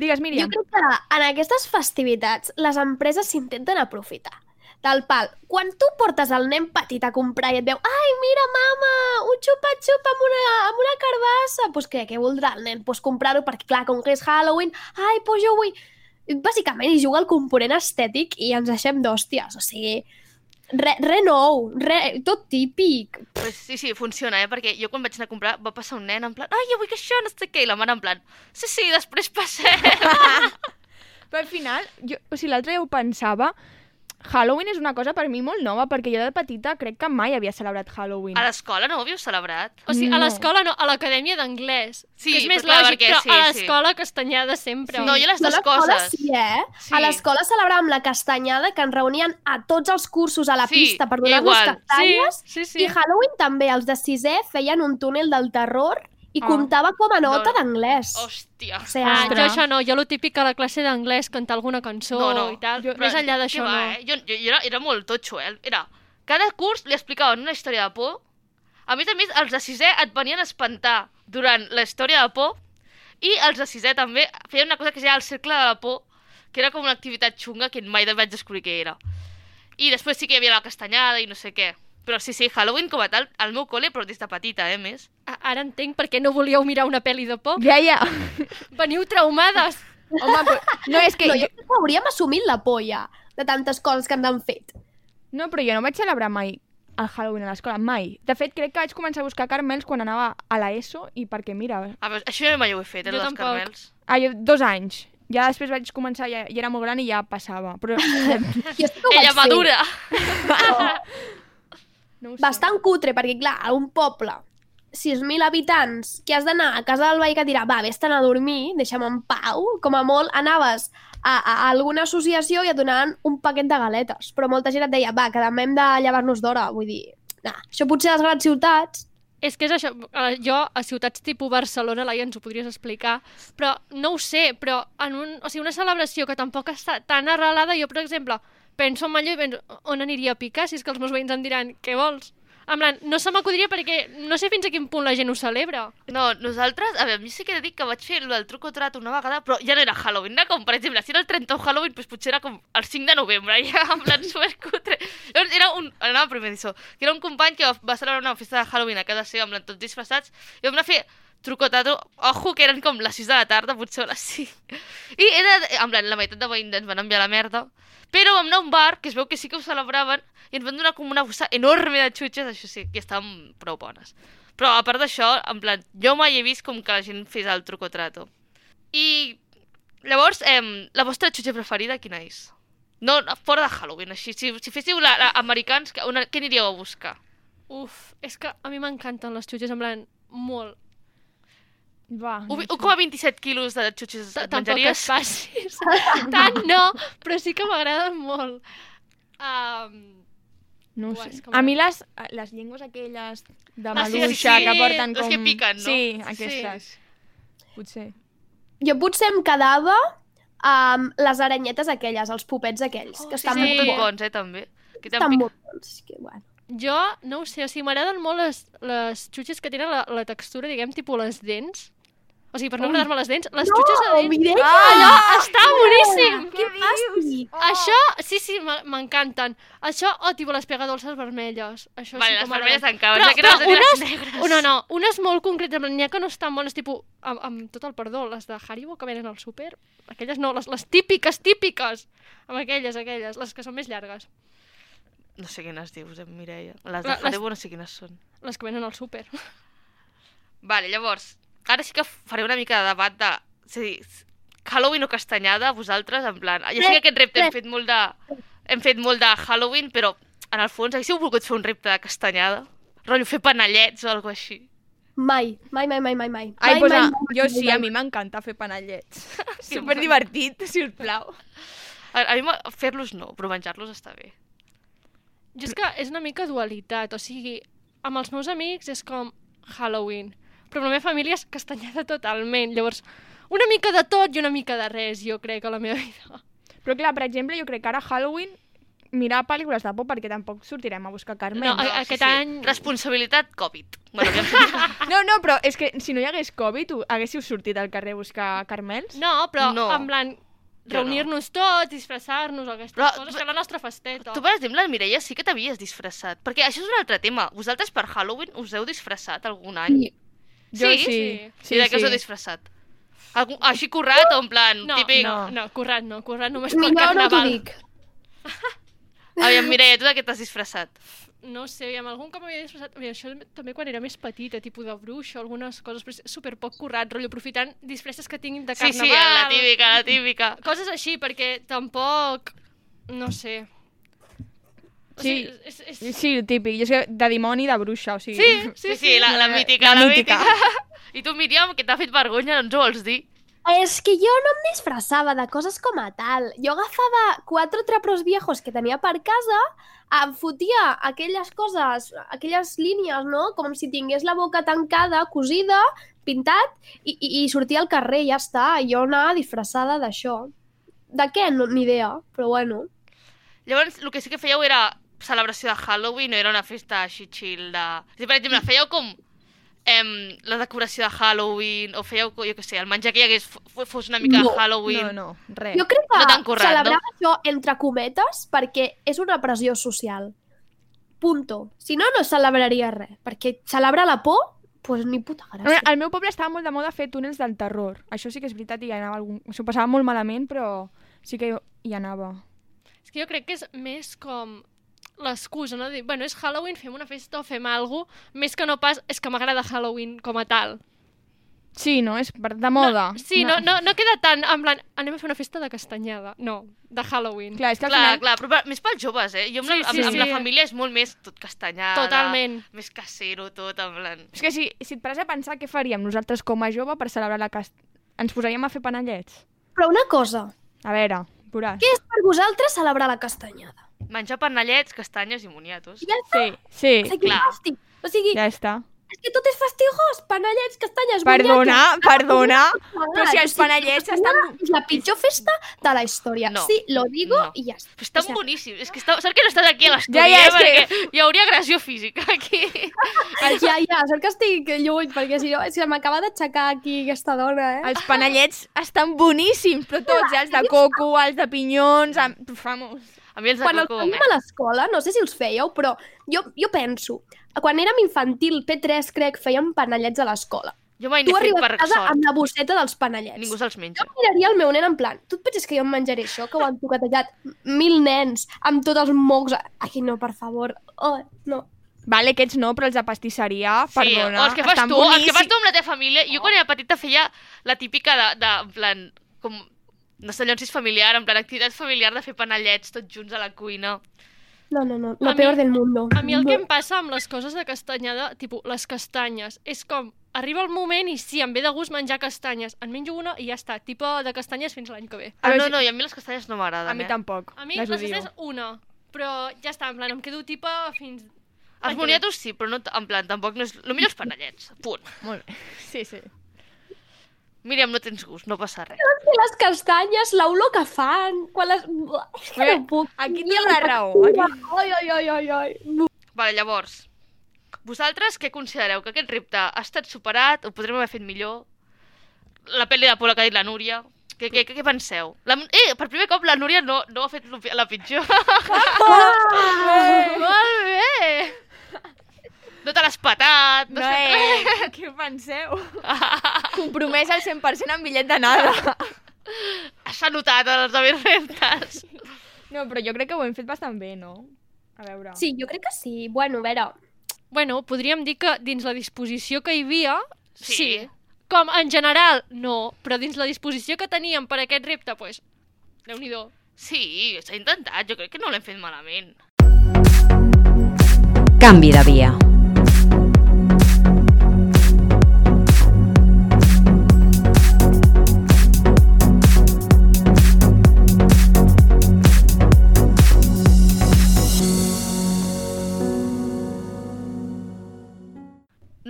Digues, Míriam. Jo crec que en aquestes festivitats les empreses s'intenten aprofitar. Del pal, quan tu portes el nen petit a comprar i et veu ai, mira, mama, un xupa-xupa amb una, amb una carbassa, doncs pues què, què voldrà el nen? Pues comprar-ho perquè, clar, com que és Halloween, ai, doncs jo vull... Bàsicament hi juga el component estètic i ens deixem d'hòsties, o sigui, re, re nou, re, tot típic. Pues sí, sí, funciona, eh? Perquè jo quan vaig anar a comprar va passar un nen en plan ai, jo vull que això, no sé què, i la mare en plan sí, sí, després passem. [laughs] Però al final, jo, o sigui, l'altre dia ho pensava, Halloween és una cosa per mi molt nova, perquè jo de petita crec que mai havia celebrat Halloween. A l'escola no ho havíeu celebrat? O sigui, a No. l'escola no, a l'acadèmia d'anglès. Sí, que és més però clar, lògic, perquè però sí, a sí. l'escola castanyada sempre. No, jo les a dues l'escola coses. Sí, eh? Sí. A l'escola celebràvem la castanyada, que ens reunien a tots els cursos a la Sí, pista per donar-nos igual. castanyes. Sí, sí, sí. I Halloween també, els de sisè feien un túnel del terror i Ah. comptava com a nota No. d'anglès. Hòstia. O sigui, Ah, jo això no, jo lo típic a la classe d'anglès, cantar alguna cançó No, no. i tal. Jo- Més enllà d'això no. Eh? Jo, jo, jo era, era molt totxo, eh? Era, cada curs li explicaven una història de por. A més a més, els de sisè et venien a espantar durant la història de por i els de sisè també feien una cosa que es deia el cercle de la por, que era com una activitat xunga que mai vaig descobrir què era. I després sí que hi havia la castanyada i no sé què. Però sí, sí, Halloween com a tal, al meu col·le, però des de petita, eh, més. A- Ara entenc per què no volíeu mirar una pel·li de por. Ja, ja. [laughs] Veniu traumades. Home, però... No, és que... No, jo... jo crec que hauríem assumit la por ja, de tantes coses que ens han fet. No, però jo no vaig celebrar mai el Halloween a l'escola, mai. De fet, crec que vaig començar a buscar carmels quan anava a l'ESO i perquè, mira... A veure, això jo mai ho he fet, eh, Jo dels tampoc. carmels. Ah, jo, dos anys. Ja després vaig començar, ja, ja era molt gran i ja passava. Però... [laughs] Jo [laughs] sí que ho Ella vaig fer. No. Bastant cutre, perquè clar, a un poble 6.000 habitants, que has d'anar a casa del veí que dirà, va, vés-te'n a dormir, deixa'm en pau, com a molt anaves a, a, a alguna associació i et donaven un paquet de galetes, però molta gent et deia, va, que demà hem de llevar-nos d'hora, vull dir, nah, això potser a les grans ciutats, És que és això, jo a ciutats tipus Barcelona, Laia, ens ho podries explicar, però no ho sé, però en un, o sigui, una celebració que tampoc està tan arrelada, jo, per exemple, penso en Manlleu i penso, on aniria a picar si és que els meus veïns em diran, què vols? En plan, no se m'acudiria perquè no sé fins a quin punt la gent ho celebra. No, nosaltres, a veure, a mi sí que he de dir que vaig fer el truc o trat una vegada, però ja no era Halloween, era com, per exemple, si era el 31 Halloween, doncs potser era com el 5 de novembre, [laughs] ja, en plan supercutre. Llavors era un, anava primer d'ISO, que era un company que va, celebrar una festa de Halloween a casa seva, en plan, tots disfressats, i vam anar a fer truc o trato, ojo, que eren com les 6 de la tarda, potser les 5. I era, en plan, la meitat de veïns ens van enviar la merda, però vam anar a un bar, que es veu que sí que ho celebraven, i ens van donar com una bossa enorme de xutxes, això sí, que estaven prou bones. Però a part d'això, en plan, jo mai he vist com que la gent fes el truc o trato. I llavors, eh, la vostra xutxa preferida quina és? No, fora de Halloween, així. Si, si féssiu la, la americans, una, què aniríeu a buscar? Uf, és que a mi m'encanten les xutxes, en plan, molt. Va, Un, 1,27 quilos de xutxes et Tampoc menjaries? es facis. [laughs] [laughs] Tant no, però sí que m'agraden molt. Um, No ho Buah, sé. A mi les, les llengües aquelles de Ah, sí, maluixa sí, que porten les com... que piquen, no? Sí, Sí. aquestes. Potser. jo potser em quedava amb les aranyetes aquelles, els pupets aquells, que estan sí, molt sí. bons. bons, eh, també. Que Estan pic... molt bons, que bueno. jo no ho sé, o sigui, m'agraden molt les, les xutxes que tenen la, la textura, diguem, tipus les dents. O sigui, per no agradar-me les dents, les No, xutxes de dents... Mireia! Ah, allò està boníssim! Què fàstic! Això, sí, sí, m'e- m'encanten. Això, o tipus les pegadolces vermelles. Això Vale, sí les que vermelles m'agraden. encara, Però, ja però dir les unes, negres. no, no, unes molt concretes, n'hi ha que no estan bones, tipus, amb, amb tot el perdó, les de Haribo que venen al súper, aquelles no, les, les típiques, típiques, amb aquelles, aquelles, les que són més llargues, No sé quines dius, eh, Mireia. Les de La- les- Haribo no sé quines són. les que venen al súper. Vale, llavors, ara sí que faré una mica de debat de... Dir, Halloween o castanyada, vosaltres, en plan... Ja sé que aquest repte hem fet molt de... Hem fet molt de Halloween, però en el fons haguéssiu volgut fer un repte de castanyada? Rotllo, fer panellets o alguna així. Mai, mai, mai, mai, mai, mai. Ai, mai, pues mai, a, mai, jo mai, sí, mai. a mi m'encanta fer panellets. [laughs] Super divertit, si us plau. A, a mi fer-los no, però menjar-los està bé. Jo és que és una mica dualitat, o sigui, amb els meus amics és com Halloween, però la meva família és castanyada totalment, llavors una mica de tot i una mica de res, jo crec, a la meva vida. Però clar, per exemple, jo crec que ara Halloween mirar pel·lícules de por perquè tampoc sortirem a buscar Carmen. No, a- aquest any- Responsabilitat Covid. Bueno, ja [laughs] No, no, però és que si no hi hagués Covid, ho- haguéssiu sortit al carrer a buscar carmels? No, però No. no. en plan, Jo no. reunir-nos tots, disfressar-nos, aquestes Però- coses, fer la nostra festeta. Tu, per exemple, Mireia, sí que t'havies disfressat. Perquè això és un altre tema. Vosaltres per Halloween us heu disfressat algun any? Sí. Jo sí. Sí, Sí, de què us sí. heu disfressat? Algun, així currat o en plan No, típic? no, no, currat no, currat només per Millor no t'ho carnaval. dic. [laughs] Aviam, Mireia, tu de què t'has disfressat? No sé, amb algun cop m'havia disfressat... Mira, això també quan era més petita, tipus de bruixa, algunes coses, però és superpoc currat, rotllo, aprofitant disfresses que tinguin de Sí, carnaval. sí, la típica, la típica. Coses així, perquè tampoc... No sé. O Sí, sigui, és, és... sí, el típic. Jo sé de dimoni de bruixa, o sigui... Sí, sí, sí, la, la mítica, La la, mítica. mítica. [laughs] I tu, Míriam, que t'ha fet vergonya, no ens ho vols dir? És que jo no em disfressava de coses com a tal. Jo agafava quatre trapos viejos que tenia per casa, em fotia aquelles coses, aquelles línies, no? Com si tingués la boca tancada, cosida, pintat, i, i, i sortia al carrer, ja està. Jo anava disfressada d'això. De què? No, ni idea, però bueno. Llavors, el que sí que fèieu era celebració de Halloween, no era una festa així chill de... Si, per exemple, fèieu com em, la decoració de Halloween, o fèieu, jo què sé, el menjar que hi hagués fos una mica No, de Halloween. No, no, res. Jo crec que No currat, celebrava això entre cometes perquè és una pressió social. Punto. Si no, no celebraria res. Perquè celebrar la por, pues ni puta gràcia. al meu poble estava molt de moda fer túnels del terror. Això sí que és veritat i hi anava algun... S'ho passava molt malament, però sí que hi anava. És que jo crec que és més com l'excusa, no? Dir, bueno, és Halloween, fem una festa o fem alguna cosa, més que no pas és que m'agrada Halloween com a tal. Sí, no? És per, de moda. Sí, no, no, no queda tant en plan, anem a fer una festa de castanyada. No, de Halloween. Clar, és que al Clar, final... clar, però per- més pels joves, eh? Jo amb, Sí, la, amb, sí, amb sí. la família és molt més tot castanyada. Totalment. Més casero, tot, en plan... És que si, si et pares a pensar què faríem nosaltres com a jove per celebrar la cast... Ens posaríem a fer panellets? Però una cosa, A veure, veuràs. què és per vosaltres celebrar la castanyada? Menjar panellets, castanyes i moniatos. Ja està. Sí, sí, O sigui, clar. O sigui, ja està. és que tot és fastigós. Panellets, castanyes, Perdona, boniatos. perdona, però si els sigui, panellets la estan... És la pitjor festa de la història. No. Sí, lo digo No. i ja està. Però estan O sea, boníssims. És que està... sort que no estàs aquí a l'estudi, Ja, ja, eh? és que- Perquè hi hauria agressió física aquí. [laughs] Ja, ja, sort que estic lluny, perquè si no, és que m'acaba d'aixecar aquí aquesta dona, eh? Els panellets estan boníssims, però tots, eh? els de coco, els de pinyons, amb... Vamos. A mi els quan els fèiem a l'escola, no sé si els fèieu, però jo, jo penso, quan érem infantil, P3, crec, fèiem panellets a l'escola. Jo mai n'he fet per a casa sort. amb la bosseta dels panellets. Ningú se'ls menja. Jo miraria el meu nen en plan, tu et penses que jo em menjaré això, que ho han toquetejat mil nens amb tots els mocs? Ai, no, per favor. Oh, no. Vale, aquests no, però els de pastisseria, Sí, perdona, els que fas tu, els que fas tu amb la teva família. Jo quan era petita feia la típica de, de en plan, com, no sé si és familiar, en plan activitat familiar de fer panellets tots junts a la cuina. No, no, no, A lo mi- peor del mundo. A mi el que em passa amb les coses de castanyada, tipus, les castanyes, és com, arriba el moment i sí, em ve de gust menjar castanyes. En menjo una i ja està, tipo de castanyes fins l'any que ve. Ah, no, no, i a mi les castanyes no m'agraden, A mi eh? tampoc, A mi les castanyes una, però ja està, en plan, em quedo tipo fins... Els moniatos sí, però no, en plan, tampoc no és... El millor els panellets, punt. Molt bé. Sí, sí. Míriam, no tens gust, no passa res. I les castanyes, l'olor que fan, quan les... Que no puc. Aquí té una raó. Aquí... Ai, ai, ai, ai. Vale, llavors, vosaltres què considereu? Que aquest repte ha estat superat o podrem haver fet millor? La pel·li de por que ha dit la Núria. Què, què, què, què penseu? La, eh, per primer cop la Núria no, no ha fet la pitjor. Ah! [laughs] Molt bé! No te l'has patat, no, No, sé eh, què penseu? [laughs] Compromès al 100% amb bitllet d'anada. S'ha notat en els altres reptes. No, però jo crec que ho hem fet bastant bé, no? A veure... Sí, jo crec que sí. Bueno, a veure... Bueno, podríem dir que dins la disposició que hi havia, Sí. sí. Com en general, no, però dins la disposició que teníem per a aquest repte, pues, déu-n'hi-do. Sí, s'ha intentat, jo crec que no l'hem fet malament. Canvi de via.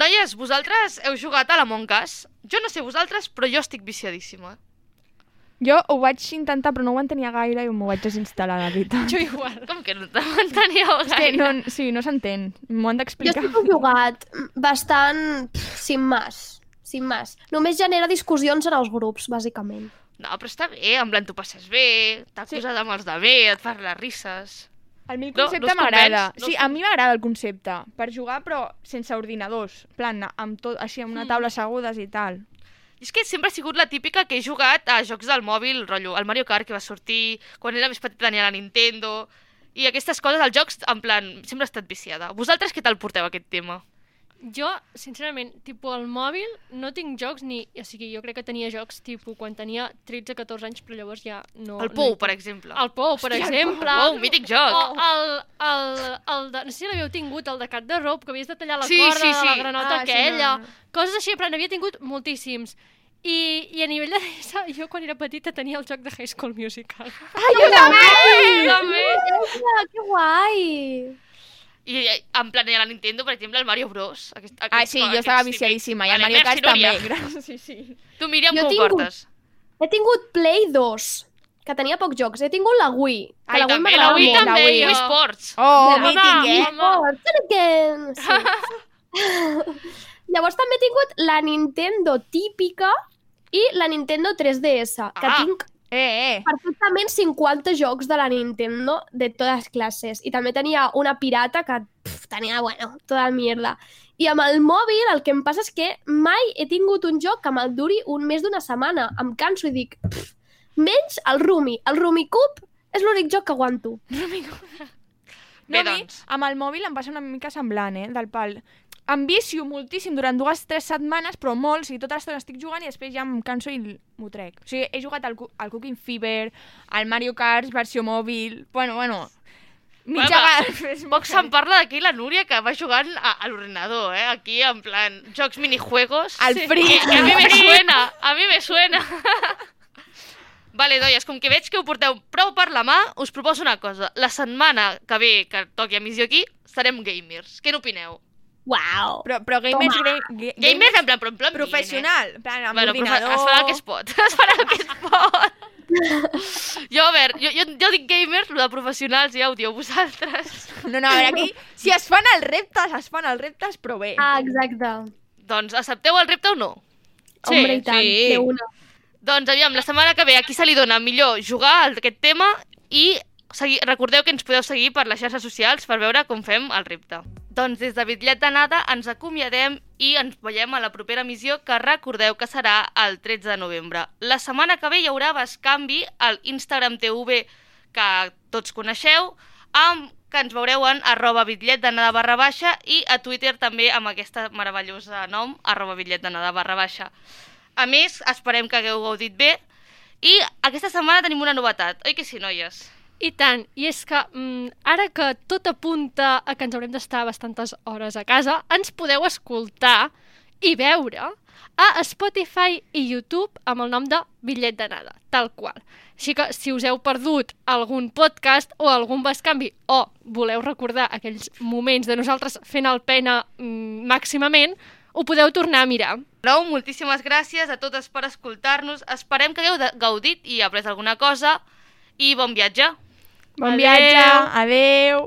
Noies, vosaltres heu jugat a l'Among Us? Jo no sé vosaltres, però jo estic viciadíssima. Jo ho vaig intentar, però no ho entenia gaire i m'ho vaig desinstal·lar, la veritat. Jo igual. Com que no t'enteníeu És que gaire? no, sí, no s'entén. M'ho han Jo d'explicar. sí que he jugat bastant pff, sin más. Sin más. Només genera discussions en els grups, bàsicament. No, però està bé, en plan, tu passes bé, t'acuses sí. amb els de bé, et fas les risses. A mi el No, concepte no us m'agrada. No sí, a mi m'agrada el concepte. Per jugar, però sense ordinadors. Plan, amb tot, així, amb una taula assegudes i tal. I és que sempre ha sigut la típica que he jugat a jocs del mòbil, rotllo, el Mario Kart que va sortir, quan era més petita tenia la Nintendo, i aquestes coses, els jocs, en plan, sempre he estat viciada. Vosaltres què tal porteu aquest tema? Jo, sincerament, tipus al mòbil no tinc jocs ni... O sigui, jo crec que tenia jocs tipus quan tenia 13-14 anys, però llavors ja no... El no Pou, hi per exemple. El Pou, per Hòstia, el exemple. Pou, mític joc. O el, el, el de... No sé si l'havíeu tingut, el de Cat de Rope, que havies de tallar la Sí, corda sí, de la sí. granota Ah, sí, aquella. no, no. Coses així, però n'havia tingut moltíssims. I, I a nivell de risa, [laughs] jo quan era petita tenia el joc de High School Musical. Ah, jo també! també! Ah, que guai! I eh, en plan, i a la Nintendo, per exemple, el Mario Bros. Aquest, aquest, Ah, sí, jo estava viciadíssima, i el Mario Kart també. Gràcies, sí, sí. Tu, Míriam, Jo com un- portes? He tingut Play 2, que tenia pocs jocs. He tingut la Wii, que Ai, la Wii també, la m'agradava Wii molt. també, la Wii. Wii Sports. Oh, Home, mític, eh? again. Sí. Llavors també he tingut la Nintendo típica i la Nintendo 3DS, que Ah. tinc Eh, eh. perfectament 50 jocs de la Nintendo de totes classes. I també tenia una pirata que pf, tenia, bueno, tota la mierda. I amb el mòbil el que em passa és que mai he tingut un joc que me'l duri un mes d'una setmana. Em canso i dic, pf, menys el Rumi. El Rumi Cube és l'únic joc que aguanto. No, Bé, a mi, doncs. amb el mòbil em passa una mica semblant, eh, del pal. Em vicio moltíssim durant dues tres setmanes, però molt, o sigui, tota l'estona estic jugant i després ja em canso i m'ho trec. O sigui, he jugat al, al Cooking Fever, al Mario Kart versió mòbil, bueno, bueno, mitja Bueno, [laughs] Poc se'n parla d'aquí la Núria que va jugant a, a l'ordinador, eh? Aquí, en plan, jocs minijuegos. Al free. Que, que a mi me suena, a mi me suena. [laughs] Vale, noies, com que veig que ho porteu prou per la mà, us proposo una cosa. La setmana que ve, que toqui emissió aquí, serem gamers. Què n'opineu? Uau! Però, però gamers, Toma. gra- ga- Gamers en plan, però en plan professional, en plan, amb Bueno, però ordinador... es farà [laughs] el que es pot. Es farà el que es pot. jo, a veure, jo, jo, jo dic gamers, el de professionals ja ho dieu vosaltres. No, no, a veure, aquí, si es fan els reptes, es fan els reptes, però bé. Ah, exacte. Doncs accepteu el repte o no? Hombre, i tant, de una. Doncs aviam, la setmana que ve aquí se li dona millor jugar a aquest tema i segui... recordeu que ens podeu seguir per les xarxes socials per veure com fem el repte. Doncs des de Bitllet de Nada ens acomiadem i ens veiem a la propera missió que recordeu que serà el 13 de novembre. La setmana que ve hi haurà bescanvi al Instagram TV que tots coneixeu, amb que ens veureu en arroba bitllet de nada barra baixa i a Twitter també amb aquesta meravellosa nom, arroba bitllet de nada barra baixa. A més, esperem que hagueu gaudit bé i aquesta setmana tenim una novetat, oi que sí, noies? I tant, i és que mm, ara que tot apunta a que ens haurem d'estar bastantes hores a casa, ens podeu escoltar i veure a Spotify i YouTube amb el nom de Bitllet de Nada, tal qual. Així que si us heu perdut algun podcast o algun bescanvi o voleu recordar aquells moments de nosaltres fent el pena mm, màximament, ho podeu tornar a mirar. Nou, moltíssimes gràcies a totes per escoltar-nos. Esperem que hagueu gaudit i après alguna cosa. I bon viatge! Bon viatge, adeu!